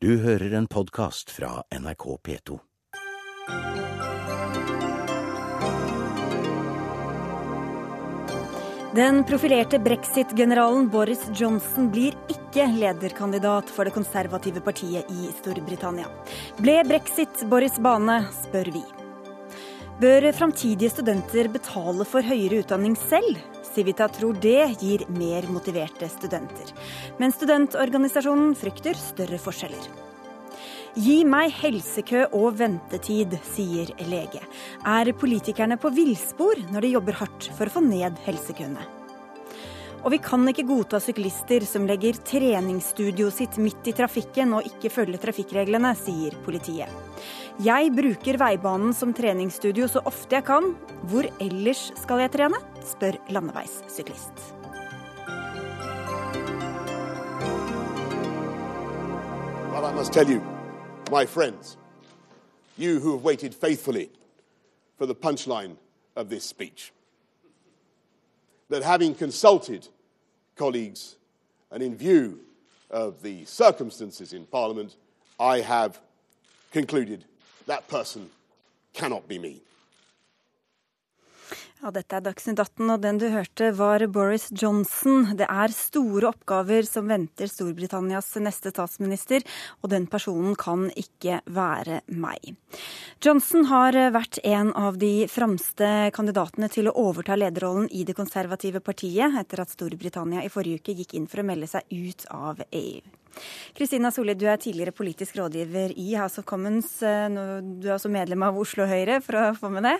Du hører en podkast fra NRK P2. Den profilerte brexit-generalen Boris Johnson blir ikke lederkandidat for det konservative partiet i Storbritannia. Ble brexit Boris' bane, spør vi. Bør framtidige studenter betale for høyere utdanning selv? Civita tror det gir mer motiverte studenter. Men studentorganisasjonen frykter større forskjeller. Gi meg helsekø og ventetid, sier lege. Er politikerne på villspor når de jobber hardt for å få ned helsekøene? Og vi kan ikke godta syklister som legger treningsstudioet sitt midt i trafikken og ikke følger trafikkreglene, sier politiet. Jeg bruker veibanen som treningsstudio så ofte jeg kan. Hvor ellers skal jeg trene? spør landeveissyklist. Well, I must tell you, my friends, you who have waited faithfully for the punchline of this speech, that having consulted colleagues and in view of the circumstances in Parliament, I have concluded that person cannot be me. Ja, dette er Dagsnytt 18, og den du hørte var Boris Johnson. Det er store oppgaver som venter Storbritannias neste statsminister, og den personen kan ikke være meg. Johnson har vært en av de fremste kandidatene til å overta lederrollen i det konservative partiet, etter at Storbritannia i forrige uke gikk inn for å melde seg ut av EU. Kristina Solli, du er tidligere politisk rådgiver i House of Commons. Eh, du er også medlem av Oslo Høyre, for å få med det.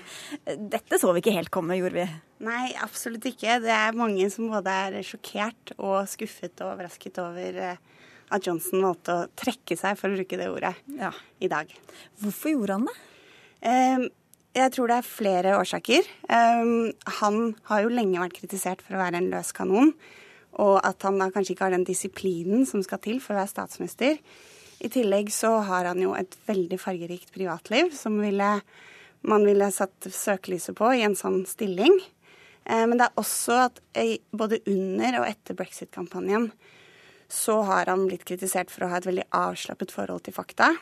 Dette så vi ikke helt komme, gjorde vi? Nei, absolutt ikke. Det er mange som både er sjokkert og skuffet og overrasket over eh, at Johnson valgte å trekke seg, for å bruke det ordet, ja. i dag. Hvorfor gjorde han det? Um, jeg tror det er flere årsaker. Um, han har jo lenge vært kritisert for å være en løs kanon og at han da kanskje ikke har den disiplinen som skal til for å være statsminister. I tillegg så har han jo et veldig fargerikt privatliv som ville, man ville satt søkelyset på i en sånn stilling. Eh, men det er også at både under og etter brexit-kampanjen så har han blitt kritisert for å ha et veldig avslappet forhold til fakta.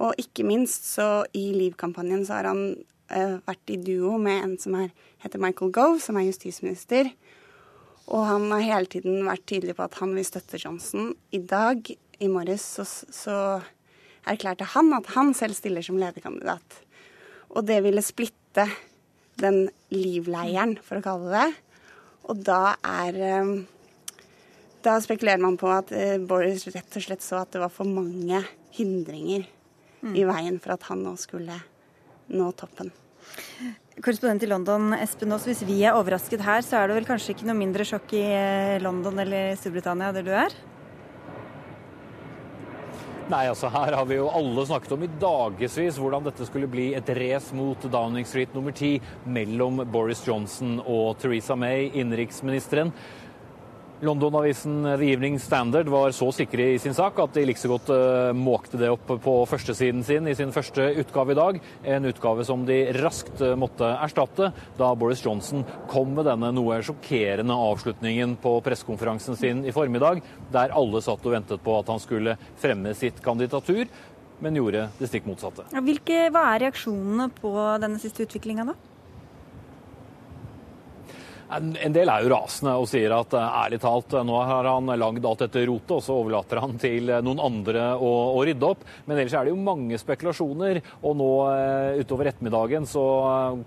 Og ikke minst så i Liv-kampanjen så har han uh, vært i duo med en som er, heter Michael Gove, som er justisminister, og han har hele tiden vært tydelig på at han vil støtte Johnson. I dag, i morges, så, så erklærte han at han selv stiller som lederkandidat. Og det ville splitte den livleieren, for å kalle det. Og da er eh, Da spekulerer man på at eh, Boris rett og slett så at det var for mange hindringer mm. i veien for at han nå skulle nå toppen. Korrespondent i London, Espen Aas. Hvis vi er overrasket her, så er det vel kanskje ikke noe mindre sjokk i eh, London eller Storbritannia der du er? Nei, altså Her har vi jo alle snakket om i dagevis hvordan dette skulle bli et race mot Downing Street nummer ti mellom Boris Johnson og Theresa May, innenriksministeren. London-avisen The Evening Standard var så sikre i sin sak at de like så godt uh, måkte det opp på førstesiden sin i sin første utgave i dag. En utgave som de raskt uh, måtte erstatte da Boris Johnson kom med denne noe sjokkerende avslutningen på pressekonferansen sin i formiddag, der alle satt og ventet på at han skulle fremme sitt kandidatur, men gjorde det stikk motsatte. Hvilke, hva er reaksjonene på denne siste utviklinga, da? En del er jo rasende og sier at eh, ærlig talt, eh, nå har han lagd alt dette rotet, og så overlater han til eh, noen andre å, å, rydde opp. Men ellers er det jo mange spekulasjoner. Og nå utover ettermiddagen så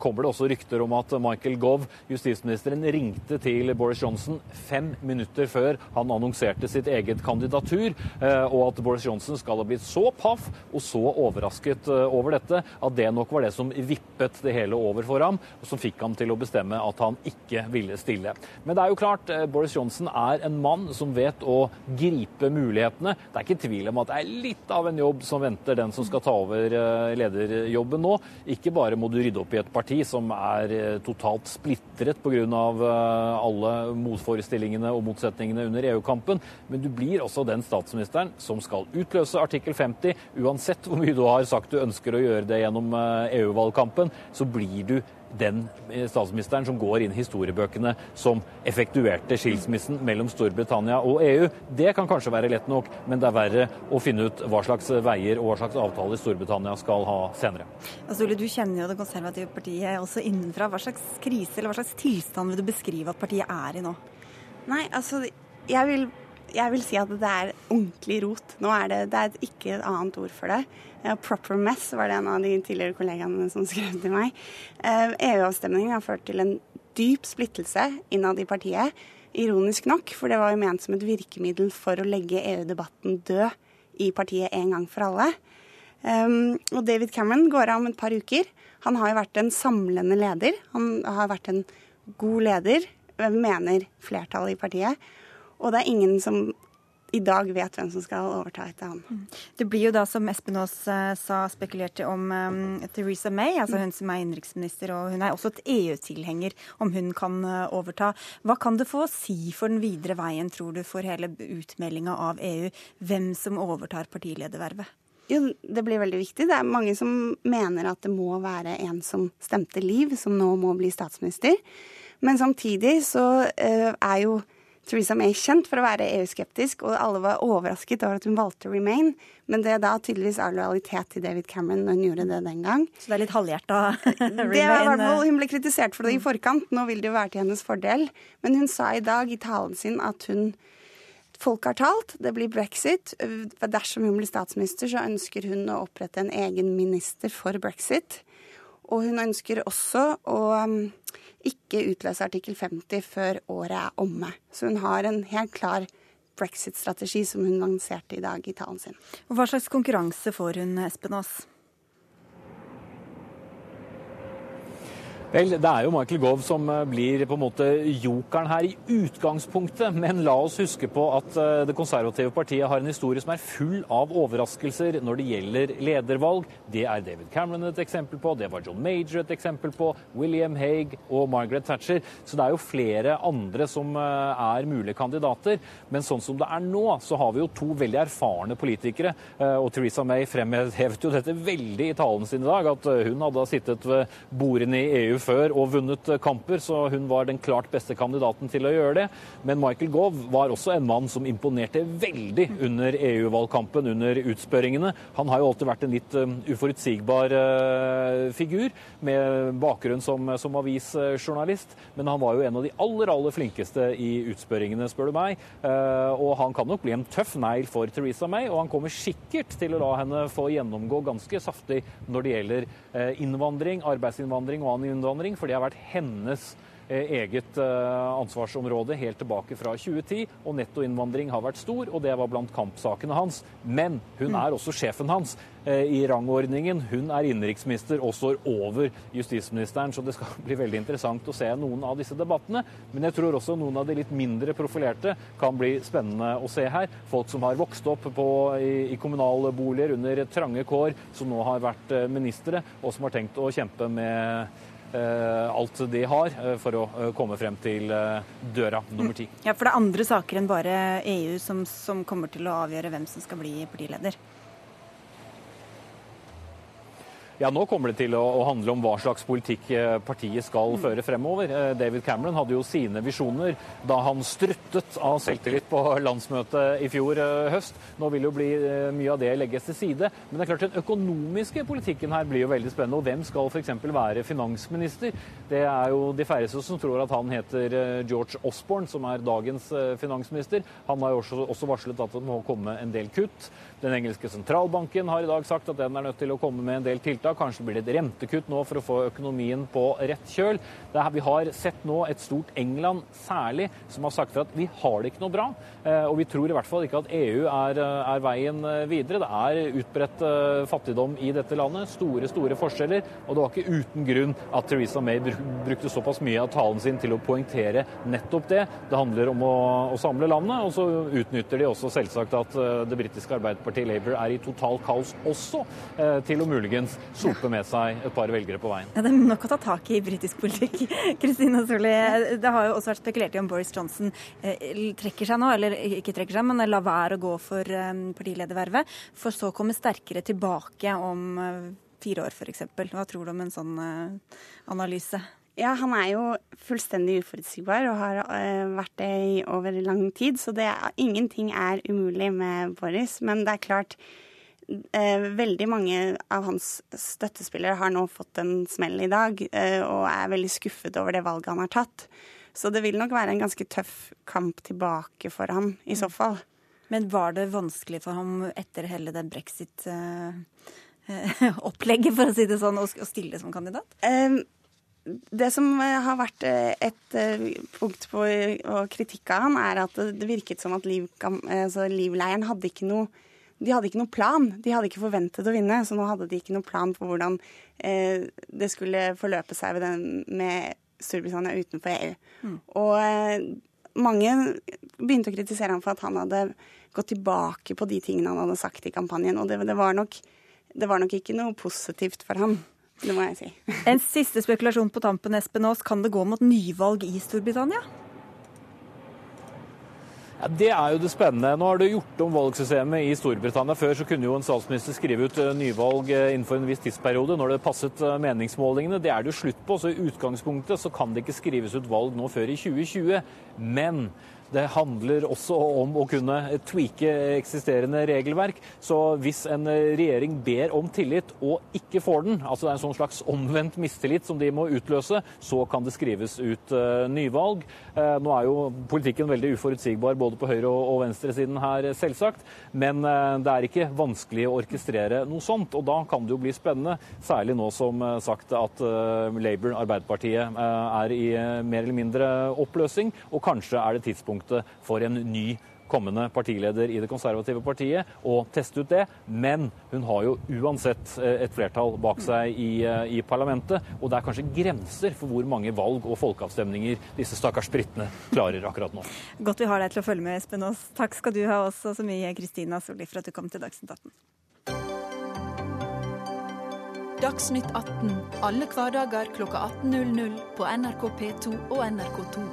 kommer det også rykter om at Michael Gove, justisministeren, ringte til Boris Johnson fem minutter før han annonserte sitt eget kandidatur, og at Boris Johnson skal ha blitt så paff og så overrasket over dette at det nok var det som vippet det hele over for ham, og som fikk ham til å bestemme at han ikke ville stille. Men det er jo klart, eh, Boris Johnson er en mann som vet å gripe mulighetene. Det er ikke tvil om at det er litt av en jobb som venter den som skal ta over eh, lederjobben nå. Ikke bare må du rydde opp i et parti som er eh, totalt splitret pga. alle motforestillingene og motsetningene under EU-kampen, men du blir også den statsministeren som skal utløse artikkel 50. Uansett hvor mye du har sagt du ønsker å gjøre det gjennom EU-valgkampen, så blir du den eh, statsministeren som går inn i historiebøkene som effektuerte skilsmissen mellom Storbritannia og EU. Det kan kanskje være lett nok, men det er verre å finne ut hva slags veier og hva slags avtaler Storbritannia skal ha senere. Altså, du kjenner jo det konservative partiet også innenfra. Hva slags krise eller hva slags tilstand vil du beskrive at partiet er i nå? Nei, altså, jeg vil, jeg vil si at det er ordentlig rot. Nå er det, det er ikke et annet ord for det. Proper mess var det en av de tidligere kollegaene som skrev til meg. EU-avstemningen har ført til en dyp splittelse innad i partiet. Ironisk nok, for det var jo ment som et virkemiddel for å legge EU-debatten død i partiet en gang for alle. Um, og David Cameron går av om et par uker. Han har jo vært en samlende leder. Han har vært en god leder, mener flertallet i partiet. Og det er ingen som i dag vet hvem som skal overta etter han. Mm. Det blir jo da, som Espen Aas uh, sa, spekulerte om um, Theresa May, altså hun som er innenriksminister, og hun er også et EU-tilhenger, om hun kan uh, overta. Hva kan det få å si for den videre veien, tror du, for hele utmeldinga av EU, hvem som overtar partiledervervet? Jo, det blir veldig viktig. Det er mange som mener at det må være en som stemte Liv, som nå må bli statsminister. Men samtidig så uh, er jo Theresa May kjent for å være EU-skeptisk, og alle var overrasket over at hun valgte Remain. Men det er da tydeligvis er lojalitet til David Cameron når hun gjorde det den gang. Så det er litt halvhjerta Remain? Hun ble kritisert for det i forkant. Nå vil det jo være til hennes fordel. Men hun sa i dag i talen sin at hun Folk har talt, det blir brexit. Dersom hun blir statsminister, så ønsker hun å opprette en egen minister for brexit. Og hun ønsker også å ikke utløse artikkel 50 før året er omme. Så hun har en helt klar brexit-strategi som hun lanserte i dag i talen sin. Og hva slags konkurranse får hun, Espen Aas? Vel, Det er jo Michael Gove som eh, blir på en måte jokeren her i utgangspunktet. Men la oss huske på at eh, Det konservative partiet har en historie som er full av overraskelser når det gjelder ledervalg. Det er David Cameron et eksempel på, det var John Major et eksempel på, William Haig og Margaret Thatcher. Så det er jo flere andre som eh, er mulige kandidater. Men sånn som det er nå, så har vi jo to veldig erfarne politikere. Og Theresa May fremhevet jo dette veldig i talen sin i dag, at hun hadde sittet ved bordene i EU før og vunnet eh, kamper, så hun var den klart beste kandidaten til å gjøre det. Men Michael Gove var også en mann som imponerte veldig under EU-valgkampen, under utspørringene. Han har jo alltid vært en litt eh, uforutsigbar eh, figur, med bakgrunn som, som avisjournalist. Men han var jo en av de aller, aller flinkeste i utspørringene, spør du meg. Og han kan nok bli en tøff negl for Theresa May, og han kommer sikkert til å la henne få gjennomgå ganske saftig når det gjelder innvandring, arbeidsinnvandring og annen innvandring innvandring, for det har vært hennes eh, eget eh, ansvarsområde helt tilbake fra 2010. Og nettoinnvandring har vært stor, og det var blant kampsakene hans. Men hun mm. er også sjefen hans eh, i rangordningen. Hun er innenriksminister og står over justisministeren, så det skal bli veldig interessant å se noen av disse debattene. Men jeg tror også noen av de litt mindre profilerte kan bli spennende å se her. Folk som har vokst opp på, i, i kommunale boliger under trange kår, som nå har vært ministre, og som har tenkt å kjempe med alt de har eh, for å eh, komme frem til døra nummer ti. Ja, For det er andre saker enn bare EU som, som kommer til å avgjøre hvem som skal bli partileder? Ja, Nå kommer det til å, handle om hva slags politikk eh, partiet skal føre fremover. Eh, David Cameron hadde jo sine visjoner da han struttet av selvtillit på landsmøtet i fjor eh, høst. Nå vil jo bli mye av det legges til side. Men det er klart den økonomiske politikken her blir jo veldig spennende. Og hvem skal f.eks. være finansminister? Det er jo de færreste som tror at han heter George Osborne, som er dagens finansminister. Han har jo også varslet at det må komme en del kutt. Den engelske sentralbanken har i dag sagt at den er nødt til å komme med en del tiltak. Kanskje blir det et rentekutt nå for å få økonomien på rett kjøl. Er, vi har sett nå et stort England særlig som har sagt at vi har det ikke noe bra. Eh, og vi tror i hvert fall ikke at EU er, eh, er veien eh, videre. Det er utbredt fattigdom i dette landet. Store, store forskjeller. Og det var ikke uten grunn at Theresa May brukte såpass mye av talen sin til å poengtere nettopp det. Det handler om å, å samle landet, og så utnytter de også selvsagt at det britiske Arbeiderpartiet Arbeiderpartiet Labour er i total kaos også, eh, til å muligens sope med seg et par velgere på veien. Ja, det er nok å ta tak i britisk politikk. Kristina Solli, det har jo også vært spekulert i om Boris Johnson eh, trekker seg nå, eller ikke trekker seg, men lar være å gå for eh, partiledervervet, for så å komme sterkere tilbake om fire år f.eks. Hva tror du om en sånn analyse? Ja, han er jo fullstendig uforutsigbar og har uh, vært det i over lang tid. Så det, ingenting er umulig med Boris. Men det er klart, uh, veldig mange av hans støttespillere har nå fått en smell i dag og er veldig skuffet over det valget han har tatt. Så det vil nok være en ganske tøff kamp tilbake for ham, i så fall. Men var det vanskelig for ham etter hele det brexit-opplegget, for å si det sånn, å stille som kandidat? Det som eh, har vært eh, et eh, punkt på kritikk av han, er at det virket som at liv, altså livleiren hadde ikke noe de hadde ikke noen plan. De hadde ikke forventet å vinne, så nå hadde de ikke noe plan for hvordan eh, det skulle forløpe seg den, med Storbritannia utenfor EU. Mm. Og eh, mange begynte å kritisere ham for at han hadde gått tilbake på de tingene han hadde sagt i kampanjen. Og det, det, var, nok, det var nok ikke noe positivt for ham. Det må jeg si. En siste spekulasjon på tampen, Espen Aas. Kan det gå mot nyvalg i Storbritannia? Ja, Det er jo det spennende. Nå har det gjort om valgsystemet i Storbritannia. Før så kunne jo en statsminister skrive ut eh, nyvalg eh, innenfor en viss tidsperiode når det passet eh, meningsmålingene. Det er det jo slutt på. Så i utgangspunktet så kan det ikke skrives ut valg nå før i 2020. Men det handler også om å kunne tweake eksisterende regelverk. Så hvis en regjering ber om tillit og ikke får den, altså det er en sånn slags omvendt mistillit som de må utløse, så kan det skrives ut uh, nyvalg. Uh, nå er jo politikken veldig uforutsigbar både på høyre- og venstresiden her, selvsagt. Men uh, det er ikke vanskelig å orkestrere noe sånt. Og da kan det jo bli spennende, særlig nå som sagt at Labour, Arbeiderpartiet, er i mer eller mindre oppløsning. Og kanskje er det tidspunkt tidspunktet for en ny kommende partileder i det konservative partiet og teste ut det. Men hun har jo uansett eh, et flertall bak seg i, eh, i, parlamentet. Og det er kanskje grenser for hvor mange valg og folkeavstemninger disse stakkars britene klarer akkurat nå. Godt vi har deg til å følge med, Espen Aas. Takk skal du ha også så mye, Kristina Solli, for at du kom til Dagsnytt 18. Dagsnytt 18 alle hverdager klokka 18.00 på NRK P2 og NRK2.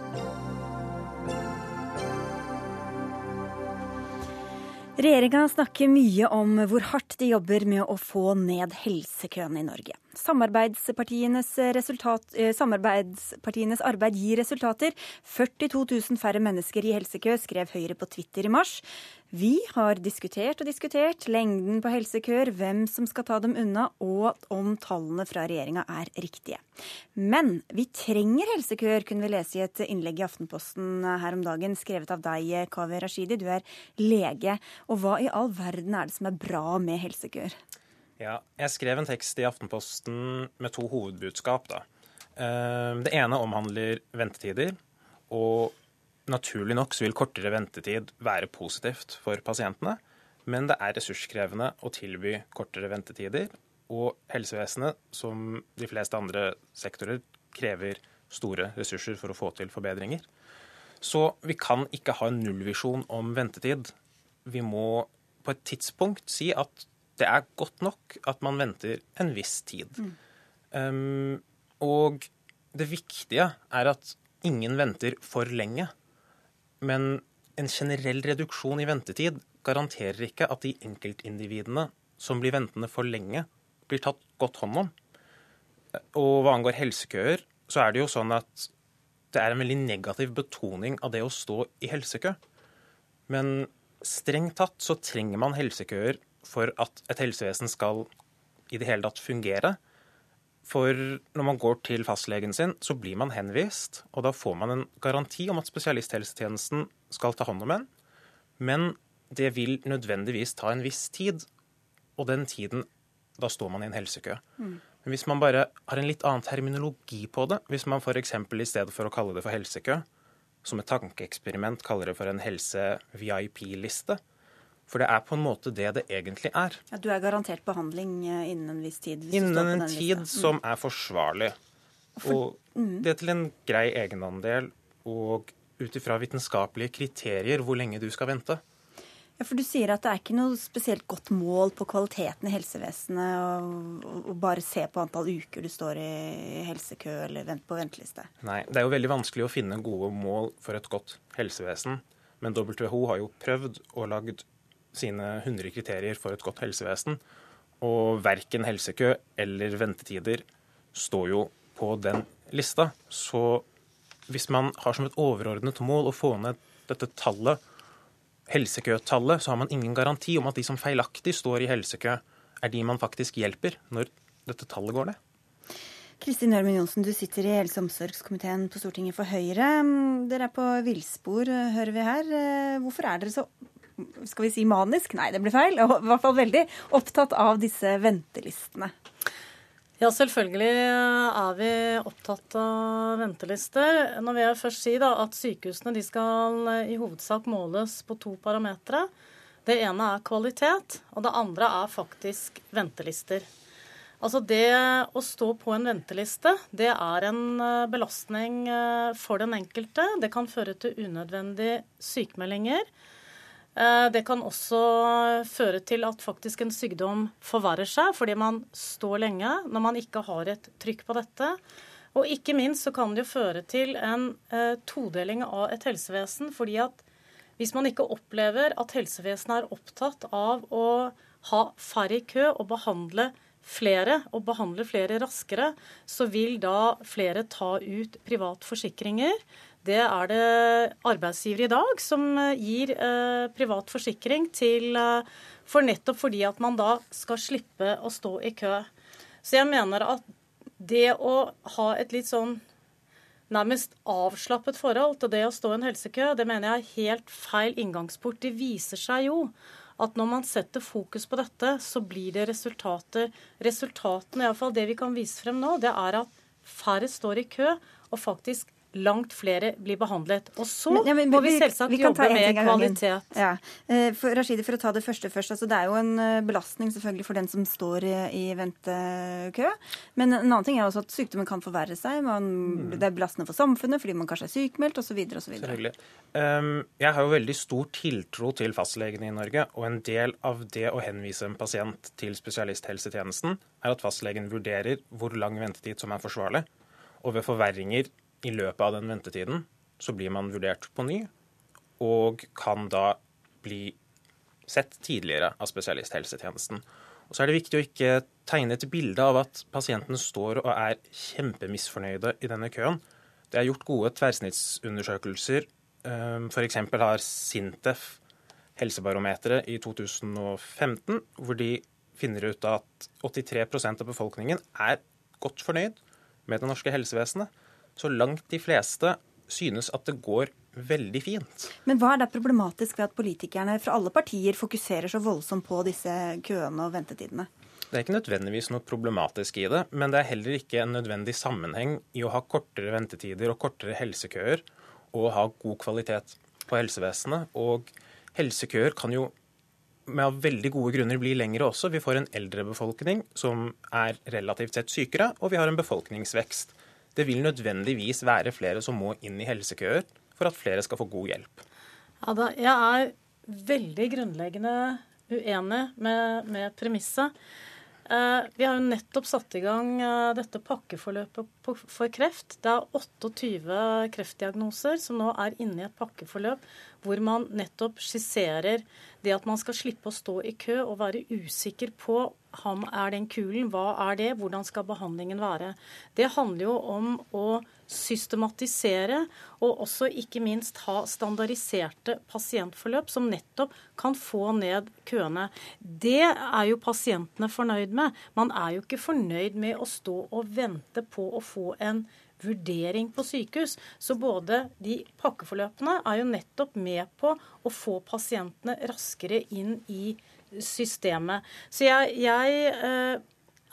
Regjeringa snakker mye om hvor hardt de jobber med å få ned helsekøene i Norge. Samarbeidspartienes, resultat, samarbeidspartienes, arbeid gir resultater. 42 000 færre mennesker i helsekø, skrev Høyre på Twitter i mars. Vi har diskutert og diskutert lengden på helsekøer, hvem som skal ta dem unna, og om tallene fra regjeringa er riktige. Men vi trenger helsekøer, kunne vi lese i et innlegg i Aftenposten her om dagen, skrevet av deg, Kaveh Rashidi. Du er lege. Og hva i all verden er det som er bra med helsekøer? Ja, jeg skrev en tekst i Aftenposten med to hovedbudskap. Da. Eh, det ene omhandler ventetider. Og naturlig nok så vil kortere ventetid være positivt for pasientene. Men det er ressurskrevende å tilby kortere ventetider. Og helsevesenet, som de fleste andre sektorer, krever store ressurser for å få til forbedringer. Så vi kan ikke ha en nullvisjon om ventetid. Vi må på et tidspunkt si at det er godt nok at man venter en viss tid. Mm. Um, og det viktige er at ingen venter for lenge. Men en generell reduksjon i ventetid garanterer ikke at de enkeltindividene som blir ventende for lenge, blir tatt godt hånd om. Og hva angår helsekøer, så er det jo sånn at det er en veldig negativ betoning av det å stå i helsekø. Men strengt tatt så trenger man helsekøer for at et helsevesen skal i det hele tatt fungere. For når man går til fastlegen sin, så blir man henvist, og da får man en garanti om at spesialisthelsetjenesten skal ta hånd om en. Men det vil nødvendigvis ta en viss tid, og den tiden Da står man i en helsekø. Mm. Men hvis man bare har en litt annen terminologi på det, hvis man f.eks. i stedet for å kalle det for helsekø, som et tankeeksperiment kaller det for en helse-VIP-liste, for det er på en måte det det egentlig er. Ja, du er garantert behandling eh, innen en viss tid? innen en tid mm. som er forsvarlig. For, og det det til en grei egenandel, og ut ifra vitenskapelige kriterier hvor lenge du skal vente. Ja, for Du sier at det er ikke noe spesielt godt mål på kvaliteten i helsevesenet å bare se på antall uker du står i helsekø eller vent på venteliste. Nei, det er jo veldig vanskelig å finne gode mål for et godt helsevesen. Men WHO har jo prøvd og lagd sine 100 kriterier for et godt helsevesen. Og verken helsekø eller ventetider står jo på den lista. Så hvis man har som et overordnet mål å få ned dette tallet, helsekøtallet, så har man ingen garanti om at de som feilaktig står i helsekø, er de man faktisk hjelper når dette tallet går ned. Kristin Ørmen Johnsen, du sitter i helse- og omsorgskomiteen på Stortinget for Høyre. Dere er på villspor, hører vi her. Hvorfor er dere så skal vi si manisk? Nei, det blir feil. I hvert fall veldig opptatt av disse ventelistene. Ja, selvfølgelig er vi opptatt av ventelister. Nå vil jeg først si da, at Sykehusene skal i hovedsak måles på to parametere. Det ene er kvalitet, og det andre er faktisk ventelister. Altså Det å stå på en venteliste, det er en eh, belastning eh, for den enkelte. Det kan føre til unødvendige sykemeldinger. Eh, det kan også føre til at faktisk en sykdom forverrer seg fordi man står lenge når man ikke har et trykk på dette. Og ikke minst så kan det jo føre til en eh, todeling av et helsevesen. fordi at hvis man ikke opplever at helsevesenet er opptatt av å ha færre i kø og behandle flere, og behandle flere raskere, så vil da flere ta ut privatforsikringer det er det arbeidsgivere i dag som eh, gir eh, privat forsikring til eh, For nettopp fordi at man da skal slippe å stå i kø. Så jeg mener at det å ha et litt sånn nærmest avslappet forhold til det å stå i en helsekø, det mener jeg er helt feil inngangsport. Det viser seg jo at når man setter fokus på dette, så blir det resultater. Resultatene, iallfall det vi kan vise frem nå, det er at færre står i kø, og faktisk langt flere blir behandlet. Og så men, ja, men, må vi selvsagt vi, vi jobbe med kvalitet. Ja. Eh, for, Rashidi, for å ta det første først. Altså, det er jo en eh, belastning selvfølgelig for den som står i, i ventekø. Men en annen ting er også at sykdommen kan forverre seg. Man, mm. Det er belastende for samfunnet fordi man kanskje er sykmeldt osv. Selvfølgelig. Um, jeg har jo veldig stor tiltro til fastlegene i Norge. Og en del av det å henvise en pasient til spesialisthelsetjenesten er at fastlegen vurderer hvor lang ventetid som er forsvarlig. Og ved forverringer i løpet av den ventetiden så blir man vurdert på ny, og kan da bli sett tidligere av spesialisthelsetjenesten. Og så er det viktig å ikke tegne et bilde av at pasientene står og er kjempemisfornøyde i denne køen. Det er gjort gode tverrsnittsundersøkelser. Ehm, F.eks. har Sintef Helsebarometeret i 2015, hvor de finner ut at 83% av befolkningen er godt fornøyd med det norske helsevesenet. Så langt de fleste synes at det går veldig fint. Men hva er det problematisk ved at politikerne fra alle partier fokuserer så voldsomt på disse køene og ventetidene? Det er ikke nødvendigvis noe problematisk i det, men det er heller ikke en nødvendig sammenheng i å ha kortere ventetider og kortere helsekøer og ha god kvalitet på helsevesenet. Og helsekøer kan jo med veldig gode grunner bli lengre også. Vi får en eldre befolkning som er relativt sett sykere, og vi har en befolkningsvekst. Det vil nødvendigvis være flere som må inn i helsekøer for at flere skal få god hjelp. Ja, da, jeg er veldig grunnleggende uenig med, med premisset. Eh, vi har jo nettopp satt i gang eh, dette pakkeforløpet for kreft. Det er 28 kreftdiagnoser som nå er inne i et pakkeforløp hvor man nettopp skisserer det at man skal slippe å stå i kø og være usikker på ham er den kulen, hva er det, hvordan skal behandlingen være. Det handler jo om å systematisere og også ikke minst ha standardiserte pasientforløp som nettopp kan få ned køene. Det er jo pasientene fornøyd med. Man er jo ikke fornøyd med å stå og vente på å få en vurdering på sykehus. Så både de pakkeforløpene er jo nettopp med på å få pasientene raskere inn i systemet. Så jeg, jeg eh,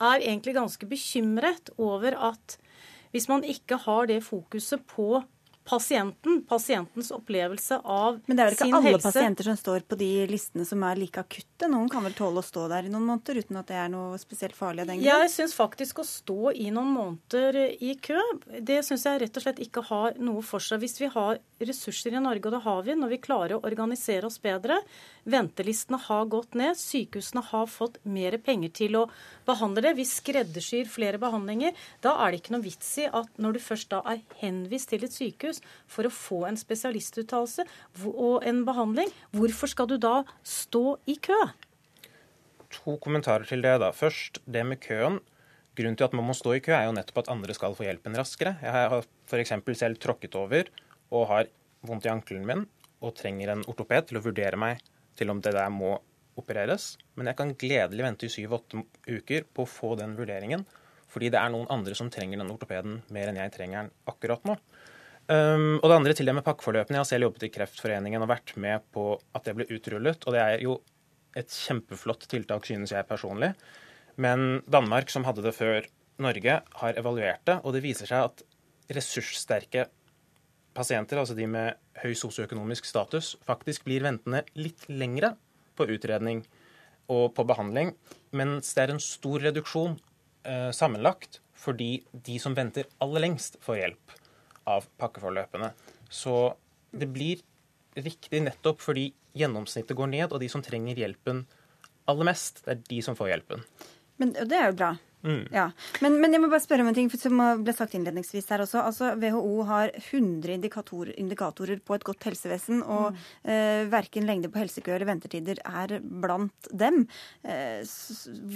er egentlig ganske bekymret over at hvis man ikke har det fokuset på pasienten, pasientens opplevelse av sin helse. Men det er vel ikke alle helse. pasienter som står på de listene som er like akutte? Noen kan vel tåle å stå der i noen måneder uten at det er noe spesielt farlig av den grunn? Jeg syns faktisk å stå i noen måneder i kø, det syns jeg rett og slett ikke har noe for seg. Hvis vi har ressurser i Norge, og det har vi når vi klarer å organisere oss bedre, ventelistene har gått ned, sykehusene har fått mer penger til å behandle det, vi skreddersyr flere behandlinger, da er det ikke noe vits i at når du først da er henvist til et sykehus, for å få en spesialistuttalelse og en behandling. Hvorfor skal du da stå i kø? To kommentarer til det. da. Først det med køen. Grunnen til at man må stå i kø, er jo nettopp at andre skal få hjelpen raskere. Jeg har f.eks. selv tråkket over og har vondt i ankelen min og trenger en ortoped til å vurdere meg til om det der må opereres. Men jeg kan gledelig vente i syv-åtte uker på å få den vurderingen, fordi det er noen andre som trenger den ortopeden mer enn jeg trenger den akkurat nå. Um, og det andre til det med pakkeforløpene. Jeg har selv jobbet i Kreftforeningen og vært med på at det ble utrullet. Og det er jo et kjempeflott tiltak, synes jeg personlig. Men Danmark, som hadde det før Norge, har evaluert det, og det viser seg at ressurssterke pasienter, altså de med høy sosioøkonomisk status, faktisk blir ventende litt lengre på utredning og på behandling, mens det er en stor reduksjon eh, sammenlagt fordi de som venter aller lengst, får hjelp av pakkeforløpene. Så det blir riktig nettopp fordi gjennomsnittet går ned, og de som trenger hjelpen aller mest, det er de som får hjelpen. Men det er jo bra. Mm. Ja. Men, men, jeg må bare spørre om en ting som ble sagt innledningsvis her også. Altså, WHO har 100 indikator, indikatorer på et godt helsevesen, og mm. eh, verken lengde på helsekø eller ventetider er blant dem. Eh,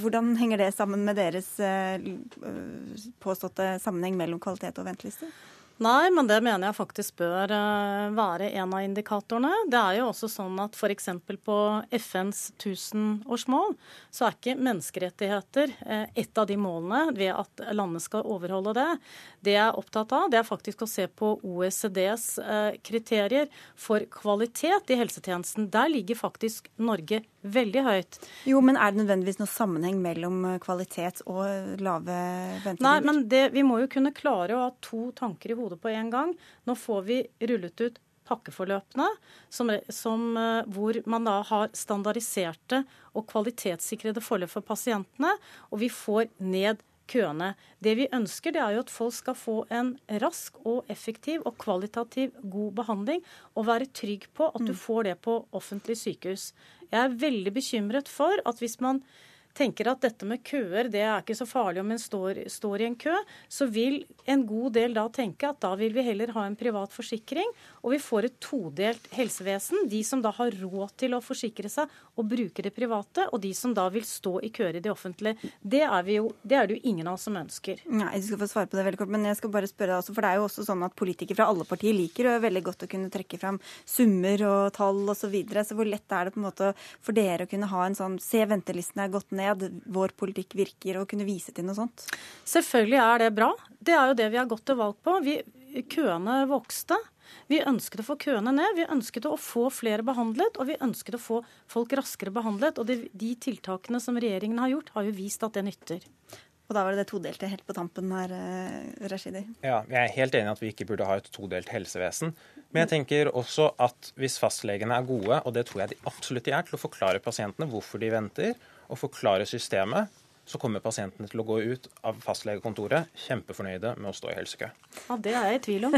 hvordan henger det sammen med deres eh, påståtte sammenheng mellom kvalitet og ventelister? Nei, men det mener jeg faktisk bør eh, være en av indikatorene. Det er jo også sånn at f.eks. på FNs tusenårsmål så er ikke menneskerettigheter eh, et av de målene ved at landet skal overholde det. Det jeg er opptatt av, det er faktisk å se på OECDs eh, kriterier for kvalitet i helsetjenesten. Der ligger faktisk Norge veldig høyt. Jo, men er det nødvendigvis noe sammenheng mellom kvalitet og lave ventetider? Nei, men det, vi må jo kunne klare å ha to tanker i hodet på en gang. Nå får vi rullet ut pakkeforløpene, som, som, eh, hvor man da har standardiserte og kvalitetssikrede forløp for pasientene. Og vi får ned køene. Det vi ønsker, det er jo at folk skal få en rask og effektiv og kvalitativ god behandling, og være trygg på at du mm. får det på offentlig sykehus. Jeg er veldig bekymret for at hvis man tenker at dette med køer det er ikke så farlig om en står, står, i en kø, så vil en god del da tenke at da vil vi heller ha en privat forsikring, og vi får et todelt helsevesen. De som da har råd til å forsikre seg og bruke det private, og de som da vil stå i køer i det offentlige. Det er, jo, det er det jo ingen av oss som ønsker. Nei, jeg skal få svare på det veldig kort, men jeg skal bare spørre deg også, for det er jo også sånn at politikere fra alle partier liker og er veldig godt å kunne trekke fram summer og tall osv. Så, videre. så hvor lett er det på en måte for dere å kunne ha en sånn se ventelistene er gått ned, vår politikk virker, og kunne vise til noe sånt? Selvfølgelig er det bra. Det er jo det vi har gått til valg på. Vi, køene vokste. Vi ønsket å få køene ned, vi ønsket å få flere behandlet, og vi ønsket å få folk raskere behandlet. Og de, de tiltakene som regjeringen har gjort, har jo vist at det nytter. Og da var det det todelte helt på tampen her, eh, Rashidi. Ja, jeg er helt enig i at vi ikke burde ha et todelt helsevesen. Men jeg tenker også at hvis fastlegene er gode, og det tror jeg de absolutt er, til å forklare pasientene hvorfor de venter, og forklare systemet, så kommer pasientene til å gå ut av fastlegekontoret kjempefornøyde med å stå i helsekø. Ja, Det er jeg i tvil om.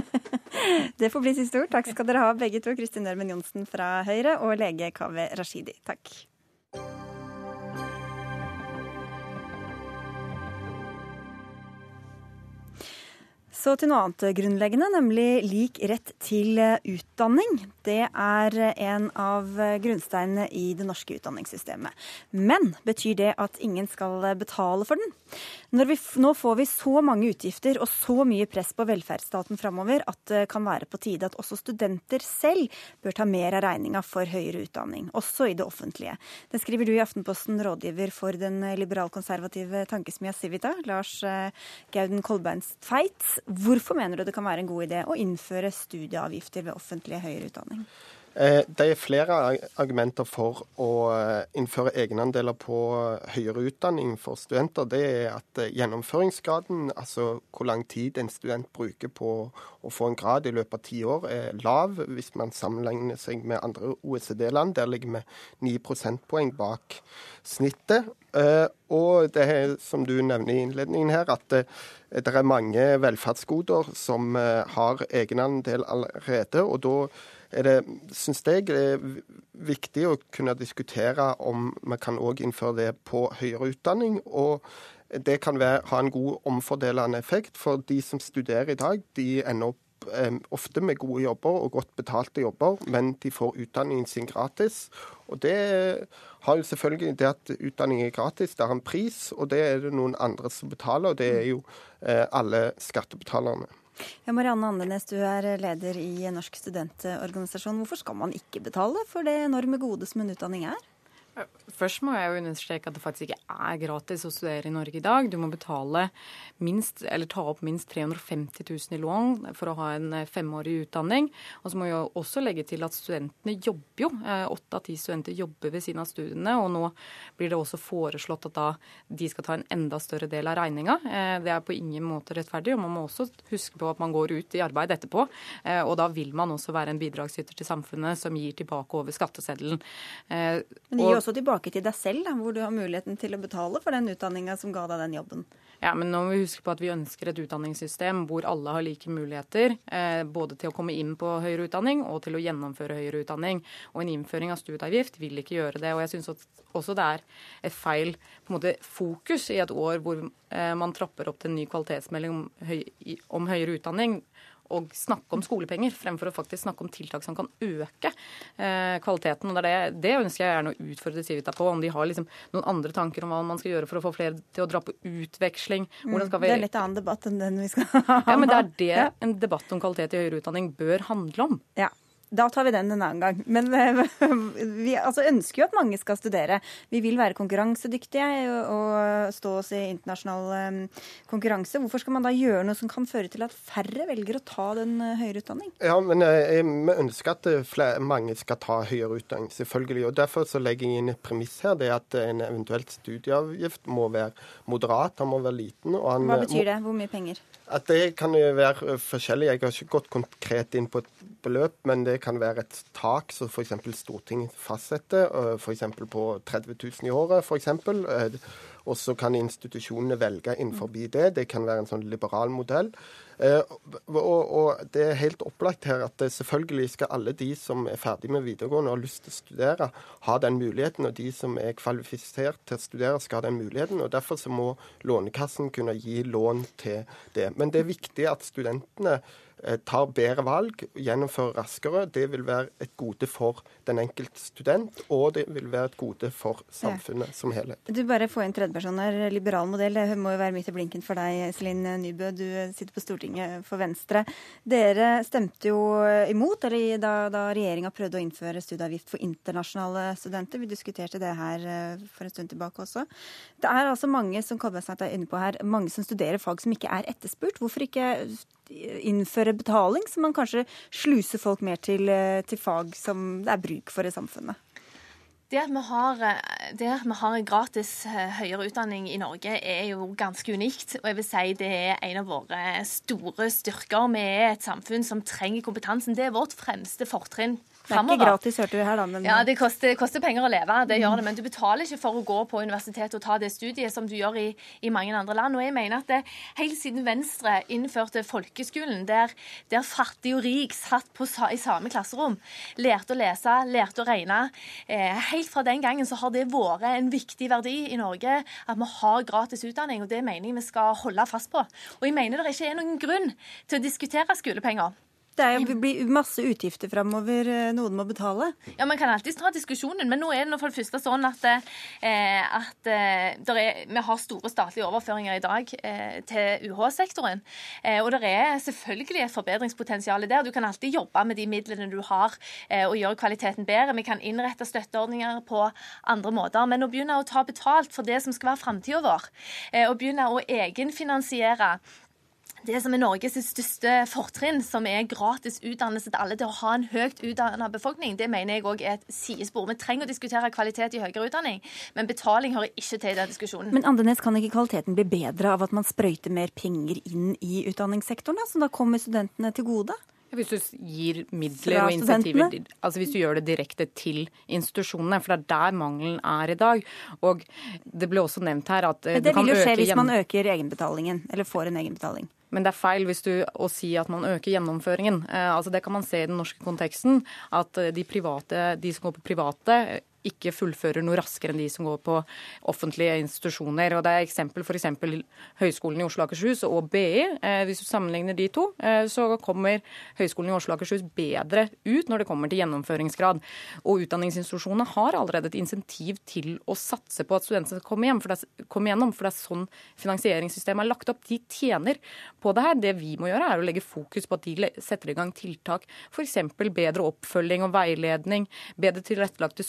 det får bli siste ord. Takk skal dere ha begge to, Kristin Ørmen Johnsen fra Høyre og lege Kaveh Rashidi. Takk. Så til noe annet grunnleggende, nemlig lik rett til utdanning. Det er en av grunnsteinene i det norske utdanningssystemet. Men betyr det at ingen skal betale for den? Vi, nå får vi så mange utgifter og så mye press på velferdsstaten framover at det kan være på tide at også studenter selv bør ta mer av regninga for høyere utdanning, også i det offentlige. Det skriver du i Aftenposten, rådgiver for den liberalkonservative tankesmia Civita, Lars eh, Gauden Kolbeins Tveit. Hvorfor mener du det kan være en god idé å innføre studieavgifter ved offentlig høyere utdanning? Eh, det er flere argumenter for å eh, innføre egenandeler på høyere utdanning for studenter. Det er at eh, gjennomføringsgraden, altså hvor lang tid en student bruker på å få en grad i løpet av ti år, er lav hvis man sammenligner seg med andre OECD-land. Der ligger vi 9 prosentpoeng bak snittet. Og det er, som du nevner i innledningen her, at det, det er mange velferdsgoder som har egenandel allerede. og da er det, syns jeg det er viktig å kunne diskutere om vi kan òg innføre det på høyere utdanning. og det kan være, ha en god omfordelende effekt, for de som studerer i dag, de ender opp ofte med gode jobber og godt betalte jobber, men de får utdanningen sin gratis. Og Det har jo selvfølgelig det at utdanning er gratis, det har en pris, og det er det noen andre som betaler, og det er jo eh, alle skattebetalerne. Ja, Marianne Andenes, du er leder i Norsk studentorganisasjon. Hvorfor skal man ikke betale for det enorme gode som en utdanning er? Først må jeg jo understreke at det faktisk ikke er gratis å studere i Norge i dag. Du må betale minst, eller ta opp minst 350 000 i lån for å ha en eh, femårig utdanning. Og så må jeg også legge til at studentene jobber jo. Eh, åtte av ti studenter jobber ved siden av studiene. Og nå blir det også foreslått at da de skal ta en enda større del av regninga. Eh, det er på ingen måte rettferdig. Og man må også huske på at man går ut i arbeid etterpå. Og da vil man også være en bidragsyter til samfunnet som gir tilbake over skatteseddelen. Men det gir også tilbake til deg selv, da, hvor du har muligheten til å betale for den utdanninga som ga deg den jobben. Ja, men nå må vi huske på at vi ønsker et utdanningssystem hvor alle har like muligheter. Eh, både til å komme inn på høyere utdanning og til å gjennomføre høyere utdanning. Og en innføring av studieavgift vil ikke gjøre det. Og jeg syns også det er et feil måte, fokus i et år hvor eh, man trapper opp til en ny kvalitetsmelding om, høy, om høyere utdanning å snakke om skolepenger, fremfor å faktisk snakke om tiltak som kan øke eh, kvaliteten. Og det, det, det, ønsker jeg gjerne å utfordre Civita på, om de har liksom noen andre tanker om hva man skal gjøre for å få flere til å dra på utveksling. Skal vi... Det er en litt annen debatt enn den vi skal ha. Ja, men det er det en debatt om kvalitet i høyere utdanning bør handle om. Ja. Da tar vi den en annen gang. Men vi altså, ønsker jo at mange skal studere. Vi vil være konkurransedyktige og stå oss i internasjonal um, konkurranse. Hvorfor skal man da gjøre noe som kan føre til at færre velger å ta den uh, høyere utdanning? Ja, men Vi ønsker at flere, mange skal ta høyere utdanning, selvfølgelig. og Derfor så legger jeg inn et premiss her. Det er at en eventuelt studieavgift må være moderat, han må være liten. Han, Hva betyr det? Hvor mye penger? At Det kan jo være forskjellig. Jeg har ikke gått konkret inn på et beløp, men det kan være et tak som f.eks. Stortinget fastsetter, f.eks. på 30 000 i året. For eksempel. Og så kan institusjonene velge innenfor det. Det kan være en sånn liberal modell. Og, og, det er helt opplagt her at selvfølgelig skal alle de som er ferdig med videregående og har lyst til å studere, ha den muligheten. Og de som er kvalifisert til å studere, skal ha den muligheten. og Derfor så må Lånekassen kunne gi lån til det. Men det er viktig at studentene tar bedre valg, gjennomfører raskere. Det vil være et gode for den enkelte student, og det vil være et gode for samfunnet som helhet. Du bare får inn tredjeperson her. Liberal modell, det må jo være midt i blinken for deg, Iselin Nybø. Du sitter på Stortinget for Venstre. Dere stemte jo imot eller da, da regjeringa prøvde å innføre studieavgift for internasjonale studenter. Vi diskuterte det her eh, for en stund tilbake også. Det er altså mange som er inne på her, mange som studerer fag som ikke er etterspurt. Hvorfor ikke innføre betaling, så man kanskje sluser folk mer til, eh, til fag som det er bruk for i samfunnet? Det at, har, eh, det at, vi har, gratis eh, høyere utdanning i Norge, er jo ganske unikt. Og jeg vil si det er en av våre store styrker. Vi er et samfunn som trenger kompetansen. Det er vårt fremste fortrinn det er ikke gratis, hørte vi her, da. Men... Ja, det koster, koster, penger å leve, det gjør det. Men du betaler ikke for å gå på universitetet og ta det studiet som du gjør i, i mange andre land. Og jeg mener at det, helt siden Venstre innførte folkeskolen, der, der fattig og rik satt på, i samme klasserom, lærte å lese, lærte å regne eh, Helt fra den gangen så har det vært en viktig verdi i Norge at vi har gratis utdanning, og det mener jeg vi skal holde fast på. Og jeg mener det ikke er noen grunn til å diskutere skolepenger. Det er, blir masse utgifter framover. Eh, noen må betale. Ja, Man kan alltids ta diskusjonen, men nå er det for det første sånn at, eh, at eh, er, vi har store statlige overføringer i dag til UH-sektoren. Eh, og det er selvfølgelig et forbedringspotensial der. Du kan alltid jobbe med de midlene du har, og gjøre kvaliteten bedre. Vi kan innrette støtteordninger på andre måter. Men å begynne å ta betalt for det som skal være framtida vår, og begynne å egenfinansiere det som er Norges største fortrinn, som er gratis utdannelse til alle, til å ha en høyt utdannet befolkning, det mener jeg òg er et sidespor. Vi trenger å diskutere kvalitet i høyere utdanning, men betaling hører ikke til i den diskusjonen. Men Andenes, kan ikke kvaliteten bli bedre av at man sprøyter mer penger inn i utdanningssektoren, da, som da kommer studentene til gode? Hvis du gir midler og insentiver, altså hvis du gjør det direkte til institusjonene, for det er der mangelen er i dag. Og det ble også nevnt her at Men Det vil jo skje hvis man øker egenbetalingen, eller får en egenbetaling. Men det er feil hvis du, å si at man øker gjennomføringen. Eh, altså Det kan man se i den norske konteksten. At eh, de, private, de som går på private, ikke fullfører noe raskere enn de som går på offentlige institusjoner. Og Det er eksempel f.eks. Høgskolen i Oslo og Akershus og BI. Eh, hvis du sammenligner de to, eh, så kommer Høgskolen i Oslo og Akershus bedre ut når det kommer til gjennomføringsgrad. Og utdanningsinstitusjonene har allerede et insentiv til å satse på at studentene skal komme, hjem, for det er, komme gjennom, for det er sånn finansieringssystemet er lagt opp. De tjener på det her. Det vi må gjøre, er å legge fokus på at de setter i gang tiltak, f.eks. bedre oppfølging og veiledning, bedre tilrettelagte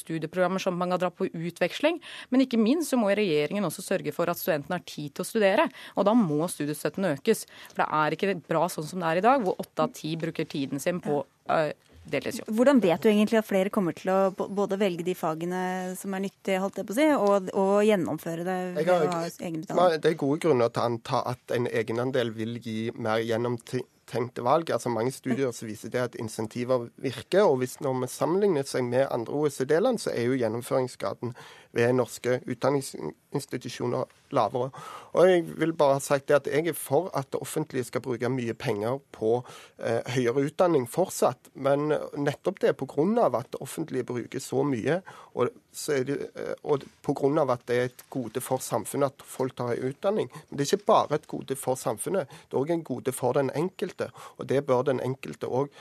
studieprogrammer som man kan dra på utveksling. Men ikke minst så må regjeringen også sørge for at studentene har tid til å studere. Og da må studiestøtten økes. For det er ikke bra sånn som det er i dag, hvor åtte av ti bruker tiden sin på uh, deltidsjobb. Hvordan vet du egentlig at flere kommer til å både velge de fagene som er nyttige, holdt jeg på å si, og, og gjennomføre det ved å ha egenbetaling? Det er gode grunner til å anta at en egenandel vil gi mer gjennomtenkte valg. Altså Mange studier så viser det at insentiver virker. og hvis Når vi sammenligner seg med andre OECD-land, så er jo gjennomføringsgraden ved norske utdanningsinstitusjoner lavere. Og jeg vil bare ha sagt det at jeg er for at det offentlige skal bruke mye penger på eh, høyere utdanning fortsatt. Men nettopp det pga. at det offentlige bruker så mye, og, så det, eh, og pga. at det er et gode for samfunnet at folk tar høy utdanning. Men det er ikke bare et gode for samfunnet, det er òg en gode for den enkelte. Og det bør den enkelte òg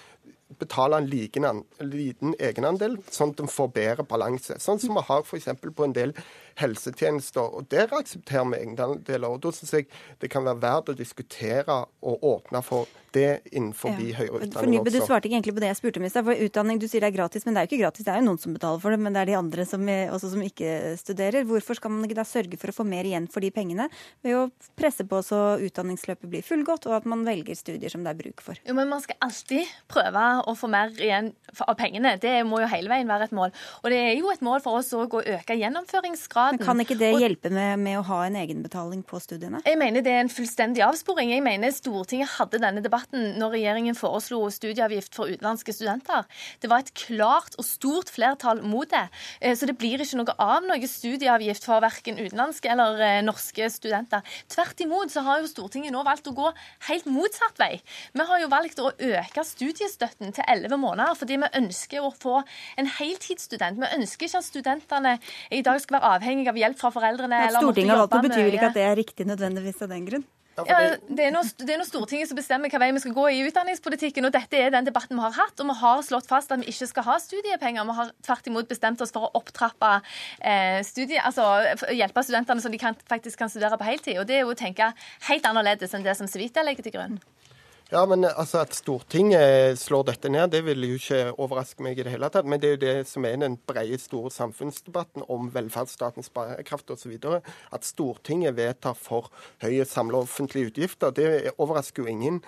betale en liten, liten egenandel, sånn at en får bedre balanse. Sånn som vi har f.eks. på en del helsetjenester. og Der aksepterer vi egenandeler. og Da syns jeg det kan være verdt å diskutere og åpne for det innenfor ja. høyere utdanning for Nybø, Du svarte ikke egentlig på det jeg spurte om i stad. For utdanning, du sier det er gratis, men det er jo ikke gratis. Det er jo noen som betaler for det, men det er de andre som, også som ikke studerer. Hvorfor skal man ikke da sørge for å få mer igjen for de pengene ved å presse på så utdanningsløpet blir fullgodt, og at man velger studier som det er bruk for? Jo, men man skal alltid prøve å få mer igjen av pengene. Det må jo hele veien være et mål. Og det er jo et mål for oss å øke gjennomføringsgraden. Men kan ikke det hjelpe med, med å ha en egenbetaling på studiene? Jeg mener det er en fullstendig avsporing. Jeg mener Stortinget hadde denne debatten når regjeringen foreslo studieavgift for utenlandske studenter. Det var et klart og stort flertall mot det. Eh, så det blir ikke noe av noe studieavgift for verken utenlandske eller eh, norske studenter. Tvert imot så har jo Stortinget nå valgt å gå helt motsatt vei. Vi har jo valgt å øke studiestøtten til elleve måneder fordi vi ønsker å få en heltidsstudent. Vi ønsker ikke at studentene i dag skal være avhengig av hjelp fra foreldrene. At Stortinget har valgt det, betyr vel ikke at det er riktig nødvendigvis av den grunn? Ja, det er, er noe Stortinget som bestemmer hva vei vi skal gå i utdanningspolitikken. og Dette er den debatten vi har hatt. og Vi har slått fast at vi ikke skal ha studiepenger. Vi har tvert imot bestemt oss for å opptrappe eh, studie, altså hjelpe studentene så de kan, faktisk kan studere på heltid. og Det er jo å tenke helt annerledes enn det som Civita legger til grunn. Ja, men eh, altså At Stortinget slår dette ned, det vil jo ikke overraske meg i det hele tatt. Men det er jo det som er den brede, store samfunnsdebatten om velferdsstatens bærekraft osv. At Stortinget vedtar for høye samla offentlige utgifter, det overrasker jo ingen.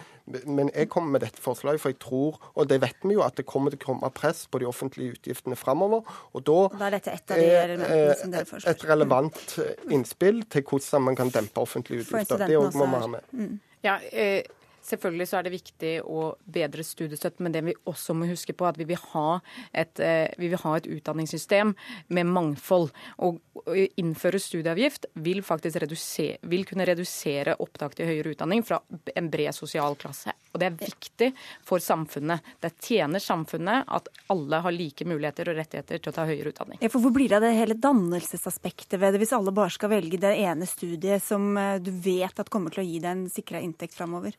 Men jeg kommer med dette forslaget, for jeg tror, og det vet vi jo, at det kommer til å komme press på de offentlige utgiftene framover. Og da, da er dette et av de er, som dere foreslår. Et relevant innspill til hvordan man kan dempe offentlige utgifter. Det òg må vi ha med. Mm. Ja, eh, Selvfølgelig så er det viktig å bedre studiestøtten, men det vi også må huske på, er at vi vil ha et, eh, vi vil ha et utdanningssystem med mangfold. Og å innføre studieavgift vil faktisk redusere, vil kunne redusere opptak til høyere utdanning fra en bred sosial klasse. Og det er viktig for samfunnet. Det tjener samfunnet at alle har like muligheter og rettigheter til å ta høyere utdanning. For Hvor blir det av det hele dannelsesaspektet ved det, hvis alle bare skal velge det ene studiet som eh, du vet at kommer til å gi deg en sikra inntekt framover?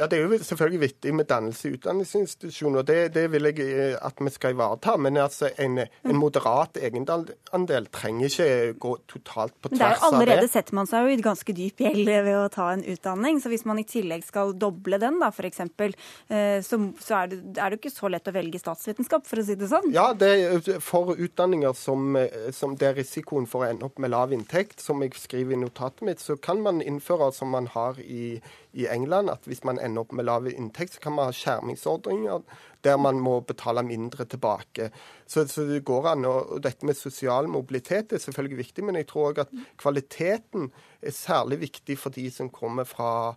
Ja, Det er jo selvfølgelig viktig med dannelse i utdanningsinstitusjoner. Det, det vil jeg eh, at vi skal ivareta. Men altså, en, en moderat egenandel trenger ikke gå totalt på tvers av det. Allerede setter man seg jo i ganske dyp gjeld ved å ta en utdanning. Så hvis man i tillegg skal doble den, da f.eks., eh, så, så er, det, er det ikke så lett å velge statsvitenskap, for å si det sånn. Ja, det for utdanninger som, eh, som det er risikoen for å ende opp med lav inntekt, som jeg skriver i notatet mitt, så kan man innføre som man har i i England at hvis man ender opp med lav inntekt, så kan man ha skjermingsordninger der man må betale mindre tilbake. Så, så det går an. Og dette med sosial mobilitet er selvfølgelig viktig, men jeg tror òg at kvaliteten er særlig viktig for de som kommer fra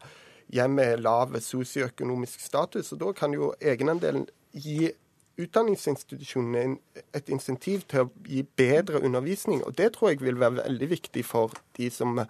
hjem med lav sosioøkonomisk status. Og da kan jo egenandelen gi utdanningsinstitusjonene et insentiv til å gi bedre undervisning. Og det tror jeg vil være veldig viktig for de som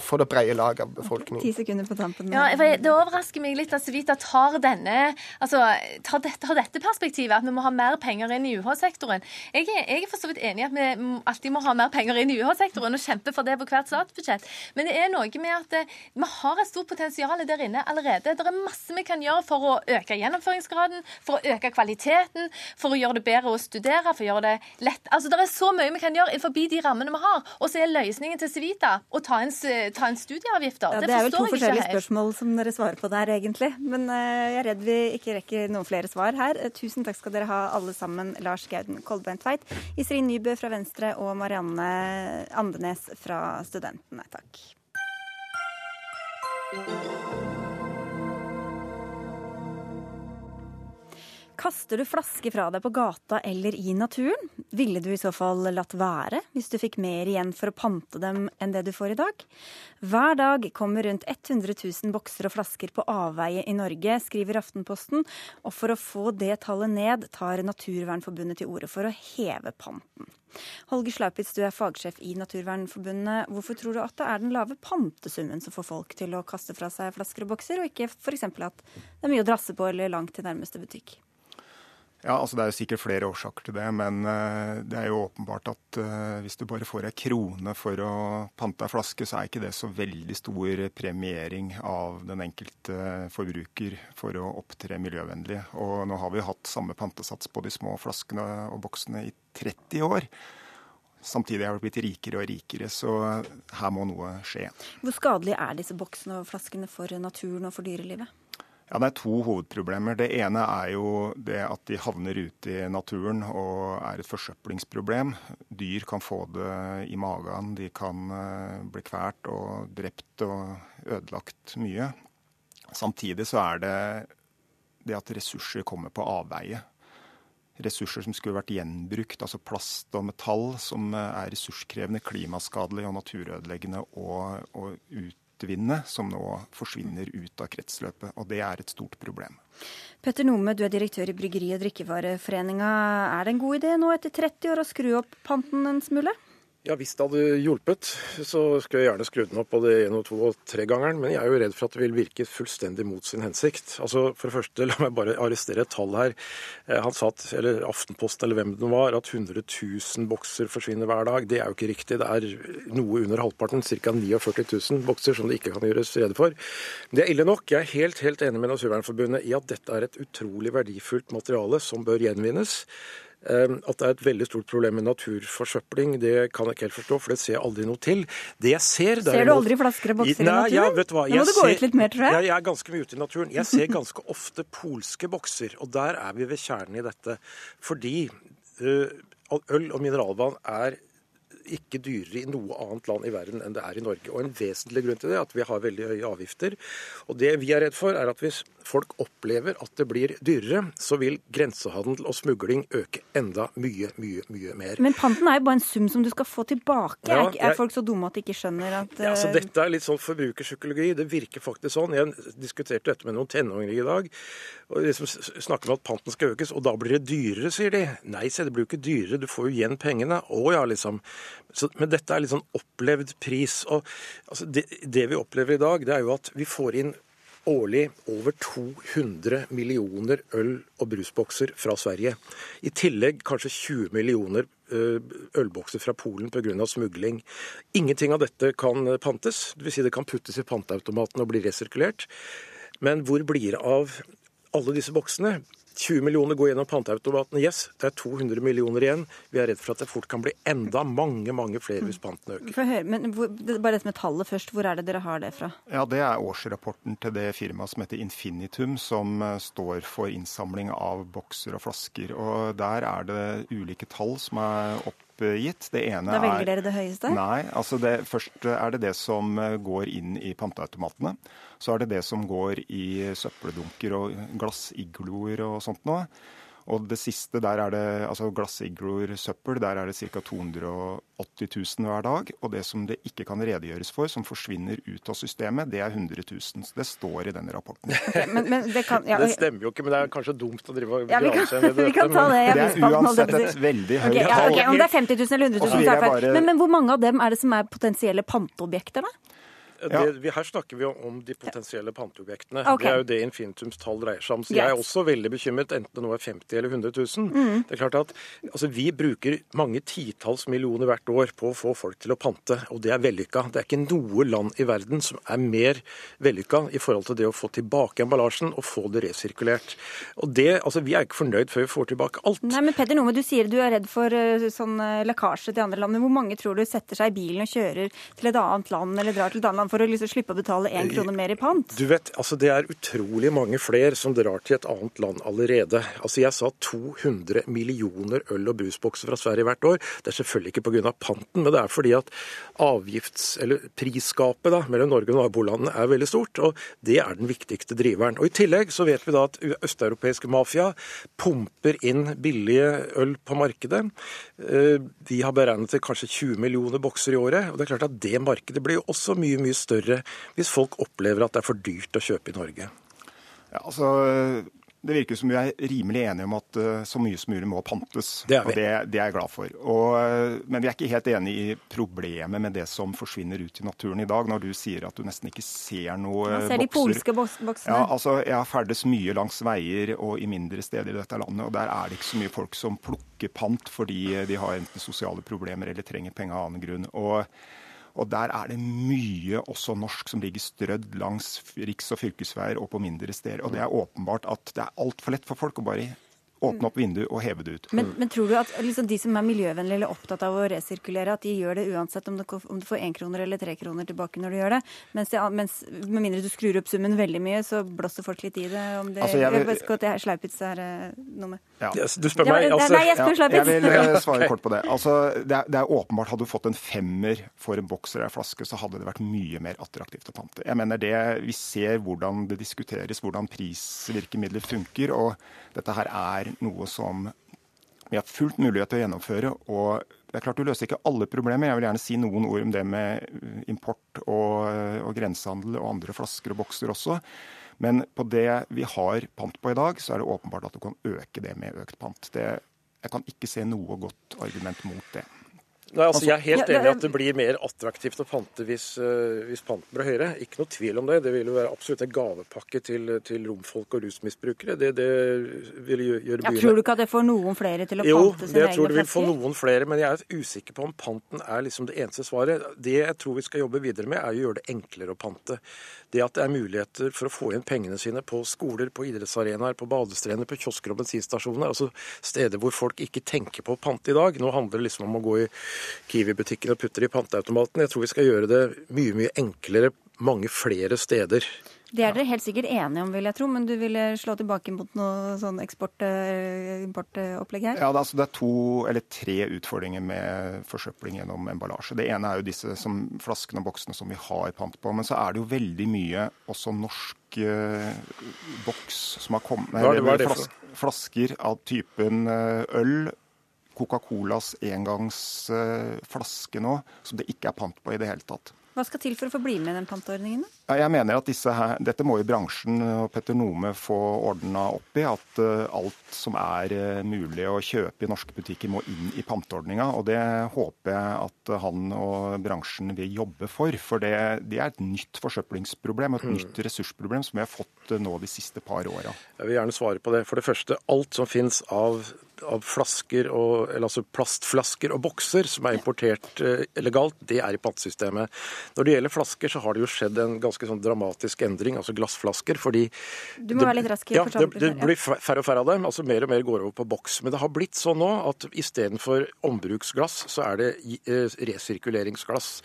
for det brede lag av befolkningen. Ti sekunder på tampen. Ja, Det overrasker meg litt at Civita tar, denne, altså, tar, dette, tar dette perspektivet, at vi må ha mer penger inn i UH-sektoren. Jeg, jeg, er for så vidt enig i at vi alltid må ha mer penger inn i UH-sektoren og kjempe for det på hvert statsbudsjett. Men det er noe med at eh, vi har et stort potensial der inne allerede. Det er masse vi kan gjøre for å øke gjennomføringsgraden, for å øke kvaliteten, for å gjøre det bedre å studere, for å gjøre det lett. Altså, Det er så mye vi kan gjøre innenfor de rammene vi har. Og så er løsningen til Civita å ta inn, ta inn studieavgifter. Ja, det, det er vel to forskjellige spørsmål som dere svarer på der, egentlig. Men uh, jeg er redd vi ikke rekker noen flere svar her. Uh, tusen takk skal dere ha alle sammen. Lars Gauden Kolbein Tveit, Iselin Nybø fra Venstre og Marianne Andenes fra Studentene. Takk. Kaster du flasker fra deg på gata eller i naturen? Ville du i så fall latt være hvis du fikk mer igjen for å pante dem enn det du får i dag? Hver dag kommer rundt 100 000 bokser og flasker på avveie i Norge, skriver Aftenposten. Og for å få det tallet ned, tar Naturvernforbundet til orde for å heve panten. Holger Slaupitz, du er fagsjef i Naturvernforbundet. Hvorfor tror du at det er den lave pantesummen som får folk til å kaste fra seg flasker og bokser, og ikke f.eks. at det er mye å drasse på eller langt til nærmeste butikk? Ja, altså Det er jo sikkert flere årsaker til det, men uh, det er jo åpenbart at uh, hvis du bare får ei krone for å pante ei flaske, så er ikke det så veldig stor premiering av den enkelte forbruker for å opptre miljøvennlig. Og nå har vi hatt samme pantesats på de små flaskene og boksene i 30 år. Samtidig har vi blitt rikere og rikere, så her må noe skje. Hvor skadelige er disse boksene og flaskene for naturen og for dyrelivet? Ja, Det er to hovedproblemer. Det ene er jo det at de havner ute i naturen og er et forsøplingsproblem. Dyr kan få det i magen, de kan eh, bli kvert og drept og ødelagt mye. Samtidig så er det det at ressurser kommer på avveie. Ressurser som skulle vært gjenbrukt, altså plast og metall, som er ressurskrevende, klimaskadelig og naturødeleggende og, og ut utvinne, som nå forsvinner ut av kretsløpet. Og det er et stort problem. Petter Nome, du er direktør i Bryggeri- og drikkevareforeninga. Er det en god idé nå etter 30 år å skru opp panten en smule? Ja, Hvis det hadde hjulpet, så skulle jeg gjerne skrudd den opp både én og to og tre gangeren. Men jeg er jo redd for at det vil virke fullstendig mot sin hensikt. Altså, For det første, la meg bare arrestere et tall her. Eh, han sa at, eller Aftenpost eller hvem det var, at 100 000 bokser forsvinner hver dag. Det er jo ikke riktig. Det er noe under halvparten, ca. 49 000 bokser, som det ikke kan gjøres rede for. Det er ille nok. Jeg er helt, helt enig med Naturvernforbundet i at dette er et utrolig verdifullt materiale som bør gjenvinnes. Ehm, at det er et veldig stort problem med naturforsøpling, det kan jeg ikke helt forstå, for det ser jeg aldri noe til. Det jeg ser derimot, Ser du aldri flasker og bokser i naturen? Ja, vet du hva? Nå må du gå ut litt mer, tror jeg. Ja, jeg er ganske mye ute i naturen. Jeg ser ganske ofte polske bokser, og der er vi ved kjernen i dette. Fordi uh, øl og mineralvann er ikke dyrere i noe annet land i verden enn det er i Norge. Og En vesentlig grunn til det er at vi har veldig høye avgifter. Og Det vi er redd for, er at hvis folk opplever at det blir dyrere, så vil grensehandel og smugling øke enda mye, mye mye mer. Men panten er jo bare en sum som du skal få tilbake. Ja, jeg... Er folk så dumme at de ikke skjønner at ja, altså, Dette er litt sånn forbrukerpsykologi. Det virker faktisk sånn. Jeg diskuterte dette med noen tenåringer i dag. og liksom snakker om at panten skal økes, og da blir det dyrere, sier de. Nei, se, det blir jo ikke dyrere, du får jo igjen pengene. Å ja, liksom. Så, men dette er litt sånn opplevd pris. og altså, det, det, vi opplever i dag, det er jo at vi får inn årlig over 200 millioner øl- og brusbokser fra Sverige. I tillegg kanskje 20 millioner ølbokser fra Polen pga. smugling. Ingenting av dette kan pantes. Dvs. Si det kan puttes i panteautomaten og bli resirkulert. Men hvor blir det av alle disse boksene? 20 millioner går gjennom panteautomatene. Yes, det er 200 millioner igjen. Vi er redd for at det fort kan bli enda mange mange flere hvis panten øker. Høre, men hvor, bare dette med tallet først. Hvor er det dere har det fra? Ja, Det er årsrapporten til det firmaet som heter Infinitum, som eh, står for innsamling av bokser og flasker. Og Der er det ulike tall som er opp oppgitt. Det ene da velger dere det høyeste? Nei. altså det, Først er det det som eh, går inn i panteautomatene. Så er det det som går i søppeldunker og glassigloer og sånt noe. Og det siste, der er det altså glassigloer, søppel, der er det ca. 280 000 hver dag. Og det som det ikke kan redegjøres for, som forsvinner ut av systemet, det er 100 000. Så det står i denne rapporten. Men, men det, kan, ja, det, stemmer jo ikke, men det er kanskje dumt å drive og ja, vi, kan, vi kan ta det. det er uansett et veldig høyt okay, ja, okay, Om det er 50 000 eller 100 000, så er det feil. Men, men hvor mange av dem er det som er potensielle panteobjekter, da? Det, vi, her snakker vi om de potensielle panteobjektene. Okay. Det er jo det Infintums tall dreier seg om. Så yes. jeg er også veldig bekymret, enten det nå er 50 eller 100 000. Mm. Det er klart at altså, Vi bruker mange titalls millioner hvert år på å få folk til å pante, og det er vellykka. Det er ikke noe land i verden som er mer vellykka i forhold til det å få tilbake emballasjen og få det resirkulert. Og det, altså Vi er ikke fornøyd før vi får tilbake alt. Nei, men Petter Nome, du sier du er redd for eh, sånn eh, lekkasje til andre land. Men hvor mange tror du setter seg i bilen og kjører til et annet land eller drar til et annet land for å liksom slippe å betale én krone mer i pant? Du vet, altså Det er utrolig mange flere som drar til et annet land allerede. Altså Jeg sa 200 millioner øl- og brusbokser fra Sverige hvert år. Det er selvfølgelig ikke pga. panten, men det er fordi at avgifts- eller prisgapet da, mellom Norge og nabolandene er veldig stort. og Det er den viktigste driveren. Og I tillegg så vet vi da at østeuropeisk mafia pumper inn billige øl på markedet. De Vi har beregnet til kanskje 20 millioner bokser i året. og det er klart at Det markedet blir jo også mye mye større hvis folk opplever at det er for dyrt å kjøpe i Norge. Ja, altså, det virker som vi er rimelig enige om at eh, så mye som mulig må pantes. Det er vi. Og det, det er jeg glad for. Og, eh, men vi er ikke helt enig i problemet med det som forsvinner ut i naturen i dag, når du sier at du nesten ikke ser noe Man ser de polske boks- boksene. Ja, altså, Jeg har ferdes mye langs veier og i mindre steder i dette landet, og der er det ikke så mye folk som plukker pant fordi de har enten sosiale problemer eller trenger penger av annen grunn. Og, og der er det mye også norsk som ligger strødd langs riks- og fylkesveier og på mindre steder. Og det er åpenbart at det er altfor lett for folk å bare åpne opp vinduet og heve det ut. Men, men tror du at liksom, de som er miljøvennlige eller opptatt av å resirkulere, at de gjør det uansett om, du får én kroner eller tre kroner tilbake når du gjør det? Mens, det, mens med mindre du skrur opp summen veldig mye, så blåser folk litt i det. Om det Altså, jeg jeg, jeg jeg, jeg, jeg, det er Du spør meg, altså Nei, jeg spør jeg vil eh, svare kort på det. Altså, det, er, det er åpenbart Hadde du fått en femmer for en boks eller en flaske, så hadde det vært mye mer attraktivt å pante. Jeg mener det, Vi ser hvordan det diskuteres, hvordan prisvirkemidler funker. og Dette her er noe som vi har fullt mulighet til å gjennomføre. og det er klart Du løser ikke alle problemer. Jeg vil gjerne si noen ord om det med import og, og grensehandel og andre flasker og bokser også. Men på det vi har pant på i dag, så er det åpenbart at du kan øke det med økt pant. Det, jeg kan ikke se noe godt argument mot det. Nei, altså, Jeg er helt enig i at det blir mer attraktivt å pante hvis, eh, hvis panten blir høyere. Ikke noe tvil om det. Det vil jo være absolutt en gavepakke til, til romfolk og rusmisbrukere. Det, det vil gjøre gjøre Ja, tror du ikke at det får noen flere til å jo, pante det sine jeg tror egne det vil få noen flere, men jeg er usikker på om panten er liksom det eneste svaret. Det jeg tror vi skal jobbe videre med, er å gjøre det enklere å pante. Det at det er muligheter for å få inn pengene sine på skoler, på idrettsarenaer, på badestrender, på kiosker og bensinstasjoner, altså steder hvor folk ikke tenker på å pante i dag. Nå handler det liksom om å gå i Kiwi-butikken og putter det i panteautomaten. Jeg tror vi skal gjøre det mye, mye enklere mange flere steder. Det er dere helt sikkert enige om, vil jeg tro, men du ville slå tilbake mot noe sånn eksport-importopplegg her? Ja, det, er, altså, det er to eller tre utfordringer med forsøpling gjennom emballasje. Det ene er jo disse som, flaskene og boksene som vi har pant på. Men så er det jo veldig mye også norsk eh, boks som har kommet Hva er det- hva er det Flasker av typen eh, øl. Coca-Colas engangsflaske nå, som det ikke er pant på i det hele tatt. Hva skal til for å få bli med i den panteordningen? da? Ja, Jeg mener at disse her, Dette må jo bransjen og Petter Nome få ordna opp i. At eh, alt som er eh, mulig å kjøpe i norske butikker må inn i panteordninga. Og det håper jeg at han og bransjen vil jobbe for. For det, det er et nytt forsøplingsproblem, et nytt ressursproblem som vi har fått eh, nå de siste par åra. Jeg vil gjerne svare på det. For det første, alt som finnes av, av flasker, og, eller altså plastflasker og bokser som er importert eh, legalt, det er i pantesystemet. Når det gjelder flasker, så har det jo skjedd en ganske sånn dramatisk endring, altså glassflasker, fordi Du må det- være litt rask i Ja, det, det blir færre og færre av dem. altså Mer og mer går over på boks. Men det har blitt sånn nå at istedenfor ombruksglass, så er det eh, resirkuleringsglass.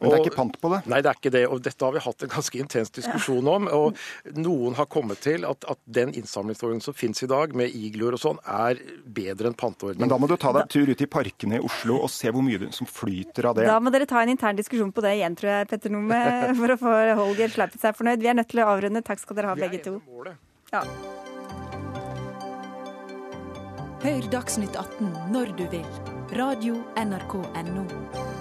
Men det er ikke pant på det? Nei, det er ikke det. Og dette har vi hatt en ganske intens diskusjon om. Og noen har kommet til at, at den innsamlingsordningen som finnes i dag, med igloer og sånn, er bedre enn panteordning. Men da må du ta deg en tur ut i parkene i Oslo og se hvor mye som flyter av det. Da må dere ta en intern diskusjon på det igjen, tror jeg, Petter Nome, for å få Holger Sleipet seg fornøyd. Vi er nødt til å avrunde. Takk skal dere ha, begge to. Ja. Hør Dagsnytt 18 når du vil. Radio NRK Radio.nrk.no.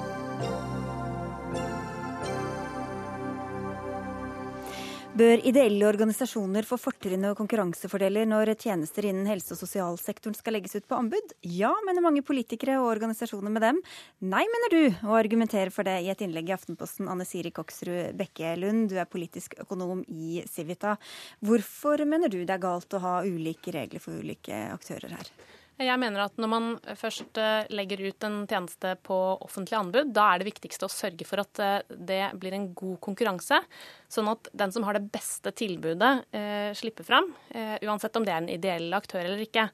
Bør ideelle organisasjoner få fortrinn og konkurransefordeler når tjenester innen helse- og sosialsektoren skal legges ut på anbud? Ja, mener mange politikere og organisasjoner med dem. Nei, mener du, og argumenterer for det i et innlegg i Aftenposten. Anne Siri Koksrud Bekkelund, du er politisk økonom i Civita. Hvorfor mener du det er galt å ha ulike regler for ulike aktører her? Jeg mener at når man først eh, legger ut en tjeneste på offentlig anbud, da er det viktigste å sørge for at eh, det blir en god konkurranse. Sånn at den som har det beste tilbudet, eh, slipper fram. Uansett om det er en ideell aktør eller ikke.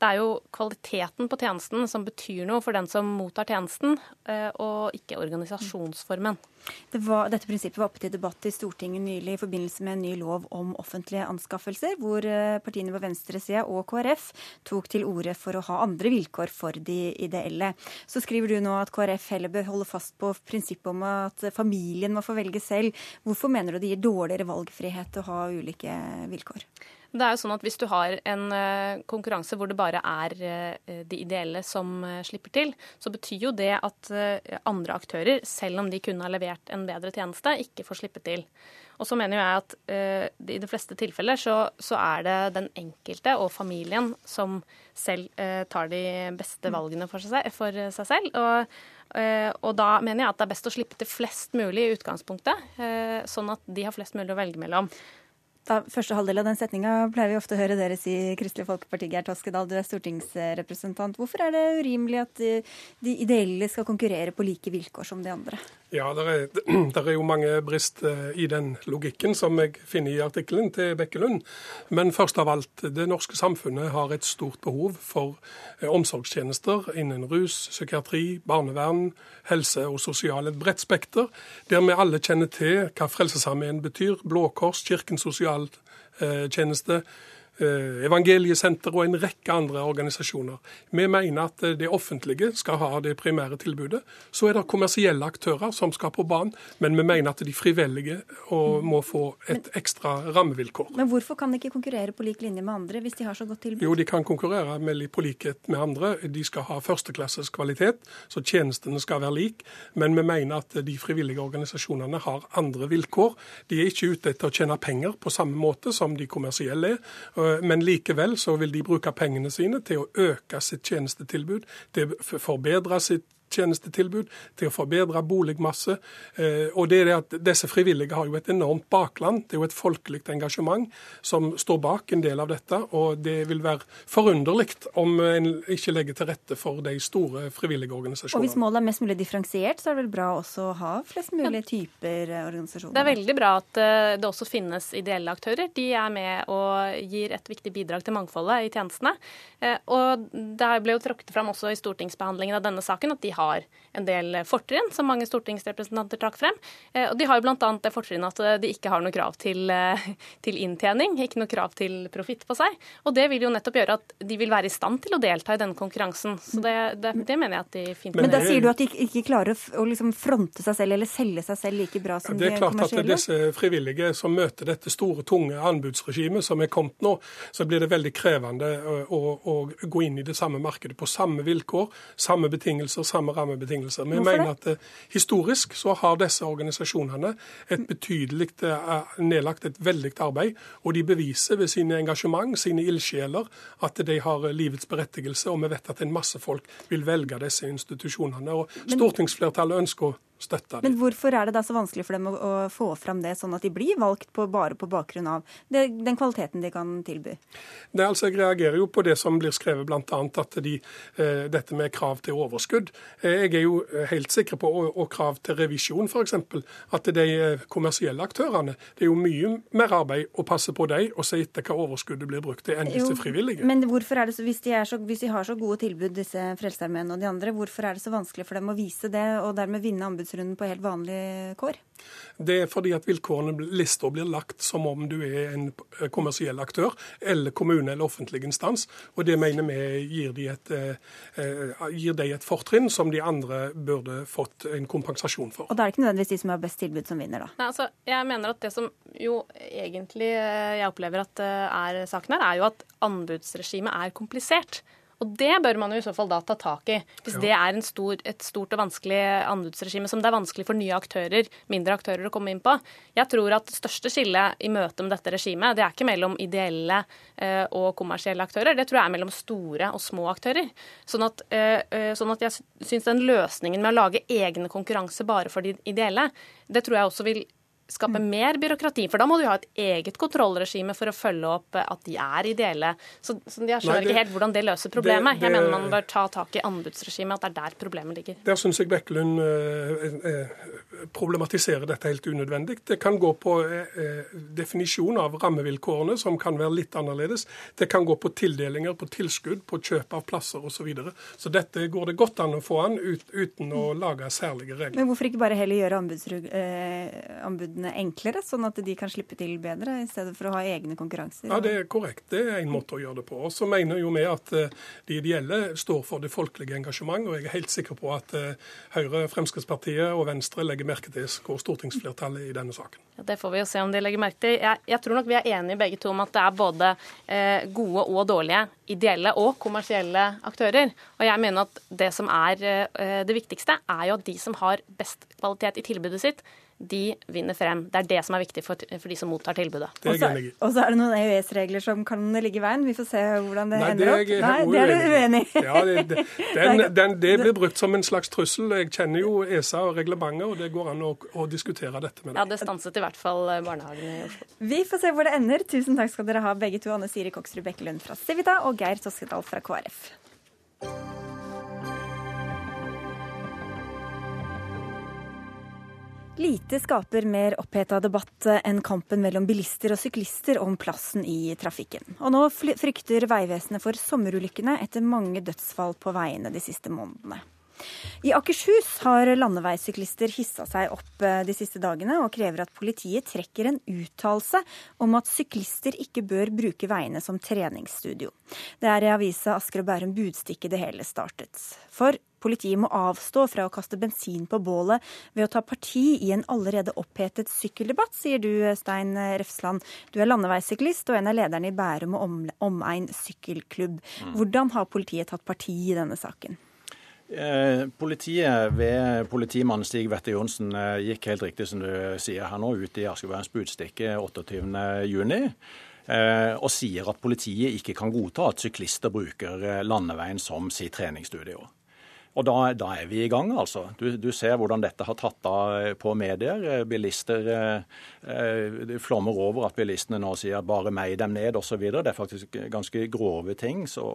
Det er jo kvaliteten på tjenesten som betyr noe for den som mottar tjenesten, eh, og ikke organisasjonsformen. Det var, dette prinsippet var oppe til debatt i Stortinget nylig i forbindelse med en ny lov om offentlige anskaffelser, hvor eh, partiene på venstresida og KrF tok til orde for å ha andre vilkår for de ideelle. Så skriver du nå at KrF heller bør holde fast på prinsippet om at familien må få velge selv. Hvorfor mener du det gir dårligere valgfrihet å ha ulike vilkår? Det er jo sånn at Hvis du har en uh, konkurranse hvor det bare er uh, de ideelle som uh, slipper til, så betyr jo det at andre aktører, selv om de kunne ha levert en bedre tjeneste, ikke får slippe til. Og så mener jeg at i de fleste tilfeller så, så, er det den enkelte og familien som selv tar de beste mm. valgene for seg, for seg selv. Og, og da mener jeg at det er best å slippe til flest mulig i utgangspunktet, sånn at de har flest mulig å velge mellom da, første halvdel av den setninga pleier vi ofte å høre dere si, Kristelig Folkeparti. Geir Toskedal, du er stortingsrepresentant. Hvorfor er det urimelig at de, de ideelle skal konkurrere på like vilkår som de andre? Ja, det er, er, jo mange brist eh, i den logikken som jeg finner i artikkelen til Bekkelund. Men først av alt, det norske samfunnet har et stort behov for eh, omsorgstjenester innen rus, psykiatri, barnevern, helse og sosial. Et bredt spekter, der vi alle kjenner til hva Frelsesarmeen betyr. Blå Kors, Kirkens sosialtjeneste, eh, Evangeliesenter og en rekke andre organisasjoner. Vi mener at det offentlige skal ha det primære tilbudet. Så er det kommersielle aktører som skal på banen, men vi mener at de frivillige må få et ekstra rammevilkår. Men hvorfor kan de ikke konkurrere på lik linje med andre hvis de har så godt tilbud? Jo, de kan konkurrere med, på likhet med andre. De skal ha førsteklasses kvalitet, så tjenestene skal være lik. Men vi mener at de frivillige organisasjonene har andre vilkår. De er ikke ute etter å tjene penger på samme måte som de kommersielle er. Men likevel så vil de bruke pengene sine til å øke sitt tjenestetilbud, til å forbedre sitt tjenestetilbud, til å forbedre boligmasse. Eh, og det er det at Disse frivillige har jo et enormt bakland. Det er jo et folkelig engasjement som står bak en del av dette. Og det vil være forunderlig om en ikke legger til rette for de store frivillige organisasjonene. Og Hvis målet er mest mulig differensiert, så er det vel bra også å ha flest mulig typer eh, organisasjoner? Det er veldig bra at eh, det også finnes ideelle aktører. De er med og gir et viktig bidrag til mangfoldet i tjenestene. Og det ble jo tråkket fram også i stortingsbehandlingen av denne saken at de har har en del fortrinn, som mange stortingsrepresentanter trakk frem. Eh, og de har jo bl.a. det fortrinnet at eh, de ikke har noe krav til, eh, til inntjening, ikke noe krav til profitt på seg. Og det vil jo nettopp gjøre at de vil være i stand til å delta i denne konkurransen. Så det, det, det mener jeg at de fint Men da sier du at de ikke klarer å liksom fronte seg selv eller selge seg selv like bra som de kommersielle? Det er klart at disse frivillige som møter dette store, tunge anbudsregimet som er kommet nå, så blir det veldig krevende å, å gå inn i det samme markedet på samme vilkår, samme betingelser, samme rammebetingelser. Vi Hvorfor mener at uh, historisk så har disse organisasjonene et betydelig uh, nedlagt et veldig arbeid, og de beviser ved sine engasjement, sine ildsjeler, at de har uh, livets berettigelse, og vi vet at en masse folk vil velge disse institusjonene. og Stortingsflertallet ønsker å dem. Men hvorfor er det da så vanskelig for dem å, å få fram det, sånn at de blir valgt på, bare på bakgrunn av det, den kvaliteten de kan tilby? Nei, altså, jeg reagerer jo på det som blir skrevet, bl.a. at de, eh, dette med krav til overskudd. Eh, jeg er jo helt sikker på, og, og krav til revisjon f.eks., at de eh, kommersielle aktørene Det er jo mye mer arbeid å passe på dem og se etter hva overskuddet blir brukt til, enn disse frivillige. Men hvorfor er det så, hvis, de så, hvis de har så gode tilbud, disse Frelsesarmeen og de andre, hvorfor er det så vanskelig for dem å vise det, og dermed vinne anbudsrunden? Anbudsrunden på helt vanlige kår? Det er fordi at vilkårene lista blir lagt som om du er en kommersiell aktør eller kommune eller offentlig instans. Og det mener vi gir de et, eh, gir de et fortrinn som de andre burde fått en kompensasjon for. Og da er det ikke nødvendigvis de som har best tilbud som vinner, da? Nei, altså, jeg mener at det som jo egentlig eh, jeg opplever at eh, er saken her, er jo at anbudsregimet er komplisert. Og det bør man jo i så fall da ta tak i, hvis ja. det er stor, et stort og vanskelig anbudsregime som det er vanskelig for nye aktører, mindre aktører, å komme inn på. Jeg tror at det største skillet i møte med dette regimet, det er ikke mellom ideelle eh, og kommersielle aktører, det tror jeg er mellom store og små aktører. Sånn at, eh, eh sånn at jeg syns den løsningen med å lage egne konkurranser bare for de ideelle, det tror jeg også vil skape mm. mer byråkrati. For da må du ha et eget kontrollregime for å følge opp at de er ideelle. Så, så jeg skjønner ikke helt hvordan det løser problemet. Det, det, jeg mener man bør ta tak i anbudsregimet, at det er der problemet ligger. Der syns jeg Bekkelund eh, eh, problematiserer dette helt unødvendig. Det kan gå på eh, eh, definisjon av rammevilkårene, som kan være litt annerledes. Det kan gå på tildelinger, på tilskudd, på kjøp av plasser osv. Så, videre. så dette går det godt an å få an ut, uten å lage særlige regler. Men hvorfor ikke bare heller gjøre anbudsrug, anbudene enklere, sånn at de kan slippe til bedre, i stedet for å ha egne konkurranser? Ja, Det er korrekt. Det er en måte å gjøre det på. Og Så mener jo vi at eh, de ideelle står for det folkelige engasjement, og jeg er helt sikker på at eh, Høyre, Fremskrittspartiet og Venstre legger merke til hvor stortingsflertallet i denne saken. Ja, det får vi jo se om de legger merke til. Jeg, jeg tror nok vi er enige begge to om at det er både eh, gode og dårlige ideelle og kommersielle aktører. Og jeg mener at det som er eh, det viktigste, er jo at de som har best kvalitet i tilbudet sitt, de vinner frem. Det er det som er viktig for, for de som mottar tilbudet. Og så er det noen EØS-regler som kan ligge i veien. Vi får se hvordan det Nei, ender opp. Nei, det er du uenig i. Ja, det, det, den, den, det blir brukt som en slags trussel. Jeg kjenner jo ESA og reglementet, og det går an å, å diskutere dette med dem. Ja, det stanset i hvert fall eh, barnehagen i Oslo. Vi får se hvor det ender. Tusen takk skal dere ha begge to, Anne Siri Koksrud Bekkelund fra Civita og Geir Toskedal fra KrF. Lite skaper mer oppheta debatt enn kampen mellom bilister og syklister om plassen i trafikken. Og nå frykter Vegvesenet for sommerulykkene etter mange dødsfall på veiene de siste månedene. I Akershus har landeveissyklister hissa seg opp eh, de siste dagene og krever at politiet trekker en uttalelse om at syklister ikke bør bruke veiene som treningsstudio. Det er i avisa Asker og Bærum Budstikke det hele startet. For Politiet må avstå fra å kaste bensin på bålet ved å ta parti i en allerede opphetet sykkeldebatt, sier du, Stein Refsland. Du er landeveissyklist og en av lederne i Bærum og omegn sykkelklubb. Mm. Hvordan har politiet tatt parti i denne saken? Eh, politiet ved politimann Stig Wette Johnsen eh, gikk helt riktig som du sier her nå ut i Askebærens Budstikke 28.6 eh, og sier at politiet ikke kan godta at syklister bruker landeveien som sitt treningsstudio. Og da, da, er vi i gang, altså. Du, du, ser hvordan dette har tatt av på medier. Bilister eh, flommer over at bilistene nå sier 'bare meg dem ned' osv. Det er faktisk ganske grove ting så,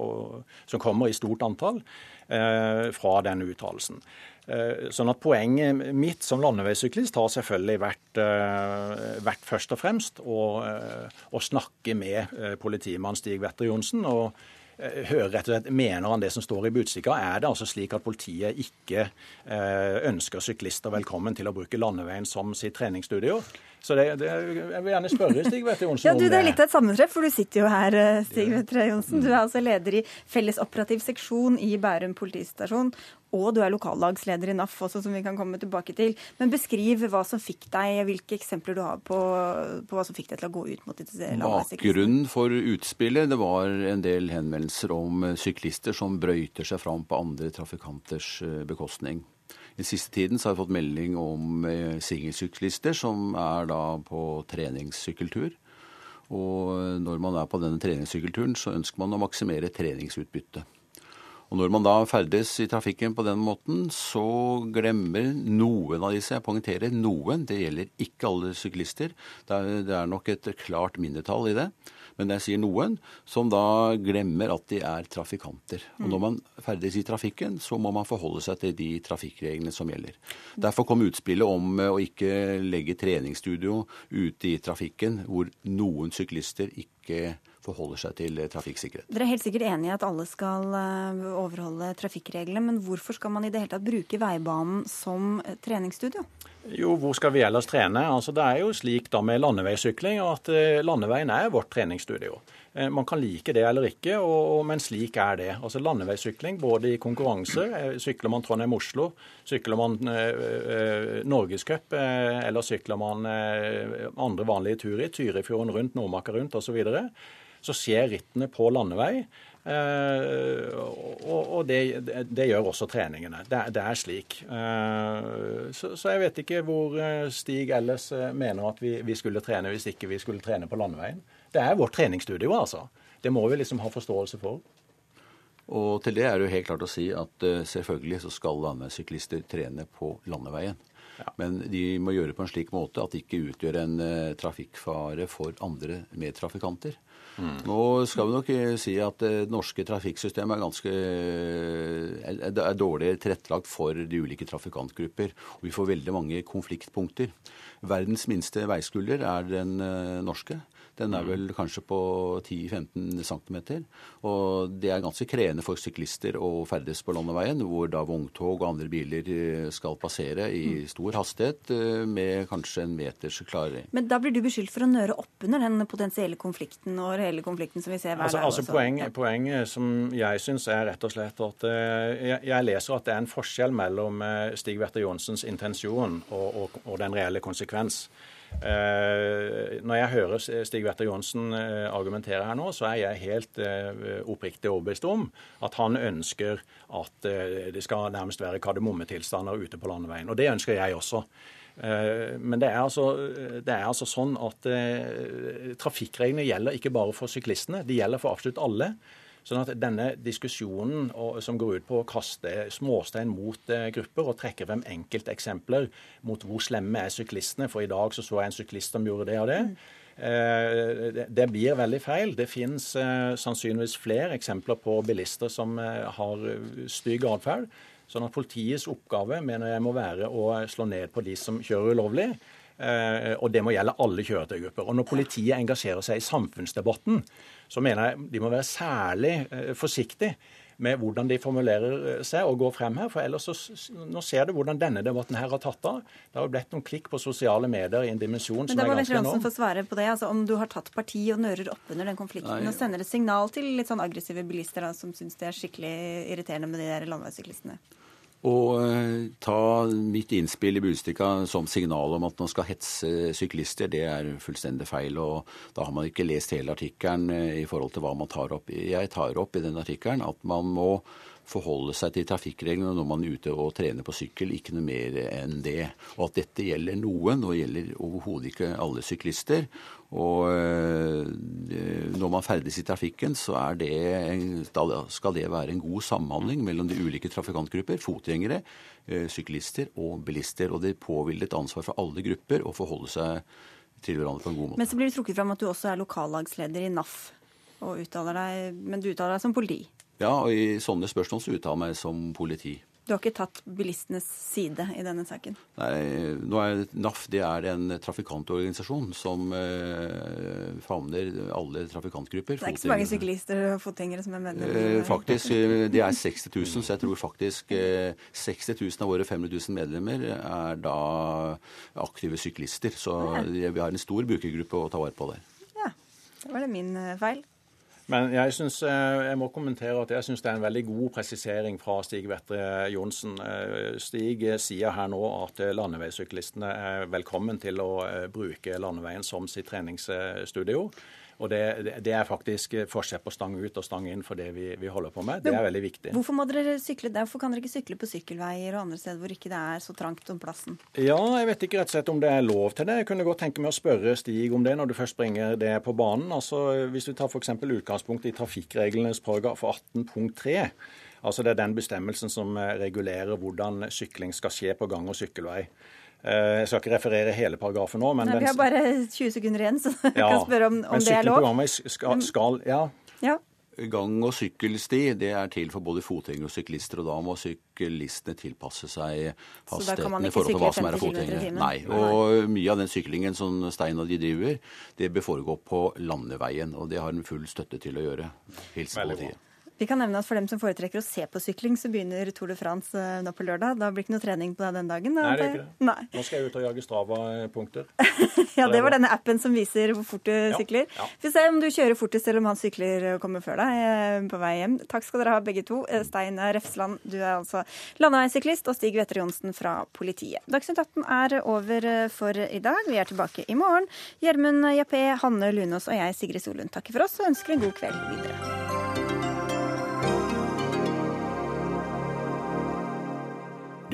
som kommer i stort antall eh, fra den uttalelsen. Eh, sånn at Poenget mitt som landeveissyklist har selvfølgelig vært, eh, vært først og fremst å, eh, å snakke med politimann Stig Wetter Johnsen. og Eh, hører rett og slett, Mener han det som står i Budstikka? Er det altså slik at politiet ikke eh, ønsker syklister velkommen til å bruke landeveien som sitt treningsstudio? Så det, det, Jeg vil gjerne spørre Stig Vetre Johnsen ja, du, Det er litt av et sammentreff, for du sitter jo her, eh, Stig Vetre Johnsen. Du er altså leder i Felles operativ seksjon i Bærum politistasjon. Og du er lokallagsleder i NAF også, som vi kan komme tilbake til. Men beskriv hva som fikk deg, hvilke eksempler du har på, på hva som fikk deg til å gå ut mot disse Bakgrunnen for utspillet det var en del henvendelser om syklister som brøyter seg fram på andre trafikanters eh, bekostning. I siste tiden har jeg fått melding om eh, singelsyklister som er da på treningssykkeltur. Og når man er på denne treningssykkelturen, så ønsker man å maksimere treningsutbyttet. Og når man da ferdes i trafikken på den måten, så glemmer noen av disse, jeg poengterer noen, det gjelder ikke alle syklister, det er, det er nok et klart mindretall i det, men jeg sier noen, som da glemmer at de er trafikanter. Og når man ferdes i trafikken, så må man forholde seg til de trafikkreglene som gjelder. Derfor kom utspillet om å ikke legge treningsstudio ute i trafikken, hvor noen syklister ikke forholder seg til trafikksikkerhet. Dere er helt sikkert enig i at alle skal eh, overholde trafikkreglene, men hvorfor skal man i det hele tatt bruke veibanen som treningsstudio? Jo, hvor skal vi ellers trene? Altså, det er jo slik da med landeveissykling at eh, landeveien er vårt treningsstudio. Eh, man kan like det eller ikke, og, men slik er det. Altså Landeveissykling både i konkurranse, eh, sykler man Trondheim-Oslo, sykler man eh, Norgescup, eh, eller sykler man eh, andre vanlige turer, Tyrifjorden rundt, Nordmarka rundt osv., så, videre, så skjer rittene på landevei. Eh, og, det, det, gjør også treningene. Det, det er slik. Eh, så, så, jeg vet ikke hvor eh, Stig ellers mener at vi, vi, skulle trene hvis ikke vi skulle trene på landeveien. Det er vårt treningsstudio, altså. Det må vi liksom ha forståelse for. Og til det er det jo helt klart å si at selvfølgelig så skal landeveissyklister trene på landeveien. Ja. Men de må gjøre det på en slik måte at det ikke utgjør en trafikkfare for andre medtrafikanter. Mm. Nå skal vi nok eh, si at det norske trafikksystemet er ganske eh, er dårlig tilrettelagt for de ulike trafikantgrupper. Og vi får veldig mange konfliktpunkter. Verdens minste veiskulder er den eh, norske. Den er mm. vel kanskje på 10-15 cm. Og det er ganske krevende for syklister å ferdes på landeveien, hvor da vogntog og andre biler eh, skal passere i mm. stor hastighet eh, med kanskje en meters klaring. Men da blir du beskyldt for å nøre opp under den potensielle konflikten og reelle konflikten som vi ser hver altså, dag. Altså, poeng, Poenget som jeg syns er rett og slett at jeg, jeg, leser at det er en forskjell mellom Stig Werte Johnsens intensjon og, og, og den reelle konsekvens. Eh, når jeg hører Stig Wetter Johansen eh, argumentere her nå, så er jeg helt eh, oppriktig overbevist om at han ønsker at det skal nærmest være kardemommetilstander ute på landeveien. Og det ønsker jeg også. Men det er, altså, det er altså sånn at trafikkreglene gjelder ikke bare for syklistene, de gjelder for absolutt alle. Sånn at denne diskusjonen som går ut på å kaste småstein mot eh, grupper og trekke frem enkelteksempler mot hvor slemme er syklistene, for i dag så så jeg en syklist som gjorde det og det. Eh, det blir veldig feil. Det finnes eh, sannsynligvis flere eksempler på bilister som har stygg atferd. Sånn at politiets oppgave mener jeg må være å slå ned på de som kjører ulovlig. Og det må gjelde alle kjøretøygrupper. Og når politiet engasjerer seg i samfunnsdebatten, så mener jeg de må være særlig eh, forsiktige med hvordan de formulerer eh, seg og går frem her. For ellers så, Nå ser du hvordan denne debatten her har tatt av. Det har jo blitt noen klikk på sosiale medier i en dimensjon som er ganske enorm. få svare på det. Altså, om du har tatt parti og nører opp under den konflikten Nei. og sender et signal til litt sånn aggressive bilister da, som syns det er skikkelig irriterende med de der landeveissyklistene? Og eh, ta mitt innspill i Budstikka som signal om at man skal hetse syklister, det er fullstendig feil. Og da har man ikke lest hele artikkelen eh, i forhold til hva man tar opp. Jeg tar opp i den artikkelen at man må forholde seg til trafikkreglene når man er ute og trener på sykkel, ikke noe mer enn det. Og at dette gjelder noen, og gjelder overhodet ikke alle syklister. Og eh, når man ferdes i trafikken, så det, skal det være en god samhandling mellom de ulike trafikantgrupper, fotgjengere, eh, syklister og bilister. Og det påhviler et ansvar for alle grupper å forholde seg til hverandre på en god måte. Men så blir det trukket fram at du også er lokallagsleder i NAF, og uttaler deg, men du uttaler deg som politi? Ja, og i sånne spørsmål så uttaler jeg meg som politi. Du har ikke tatt bilistenes side i denne saken? Nei, nå er NAF det er en trafikantorganisasjon som eh, favner alle trafikantgrupper. Det er ikke så mange syklister og fotgjengere som er medlemmer? Eh, faktisk, eh, det er 60 000, så jeg tror faktisk eh, 60 000 av våre 500 000 medlemmer er da aktive syklister. Så vi har en stor brukergruppe å ta vare på der. Ja, det var det min eh, feil. Men jeg, synes, eh, jeg må kommentere at jeg syns det er en veldig god presisering fra Stig Vettre Johnsen. Eh, Stig sier her nå at landeveissyklistene er velkommen til å eh, bruke landeveien som sitt treningsstudio. Og det, det, er faktisk forskjell på stang ut og stang inn for det vi, vi holder på med. Det er veldig viktig. Hvorfor må dere sykle der? Hvorfor kan dere ikke sykle på sykkelveier og andre steder hvor ikke det er så trangt om plassen? Ja, jeg vet ikke rett og slett om det er lov til det. Jeg kunne godt tenke meg å spørre Stig om det når du først bringer det på banen. Altså, Hvis du tar f.eks. utgangspunkt i trafikkreglenes paragraf 18.3. Altså Det er den bestemmelsen som regulerer hvordan sykling skal skje på gang- og sykkelvei. Eh, jeg skal ikke referere hele paragrafen nå. men Nei, Vi har bare 20 sekunder igjen, så vi ja, kan spørre om, om det er lov. Men skal, skal ja. ja. Gang- og sykkelsti det er til for både fotgjengere og syklister, og da må syklistene tilpasse seg hastigheten i forhold til hva som er fotgjengere. Nei, og mye av den syklingen som Stein og de driver, det bør foregå på landeveien, og det har en full støtte til å gjøre. Hilsen politiet. Vi kan nevne at For dem som foretrekker å se på sykling, så begynner Tour de France eh, nå på lørdag. Da blir det ikke noe trening på deg den dagen? Nei, det er ikke det. Nei. Nå skal jeg ut og jage Strava-punkter. Ja, Det var denne appen som viser hvor fort du Ja, sykler. ja. Vi får se om du kjører fortest eller om han sykler og kommer før deg eh, på vei hjem. Takk skal dere ha begge to. Eh, Stein Refsland, du er altså landeveissyklist, og Stig Vetter Johnsen fra politiet. Dagsnytt 18 er over for i dag. Vi er tilbake i morgen. Gjermund Jappé, Hanne Lunås og jeg, Sigrid Solund, takker for oss og ønsker en god kveld videre.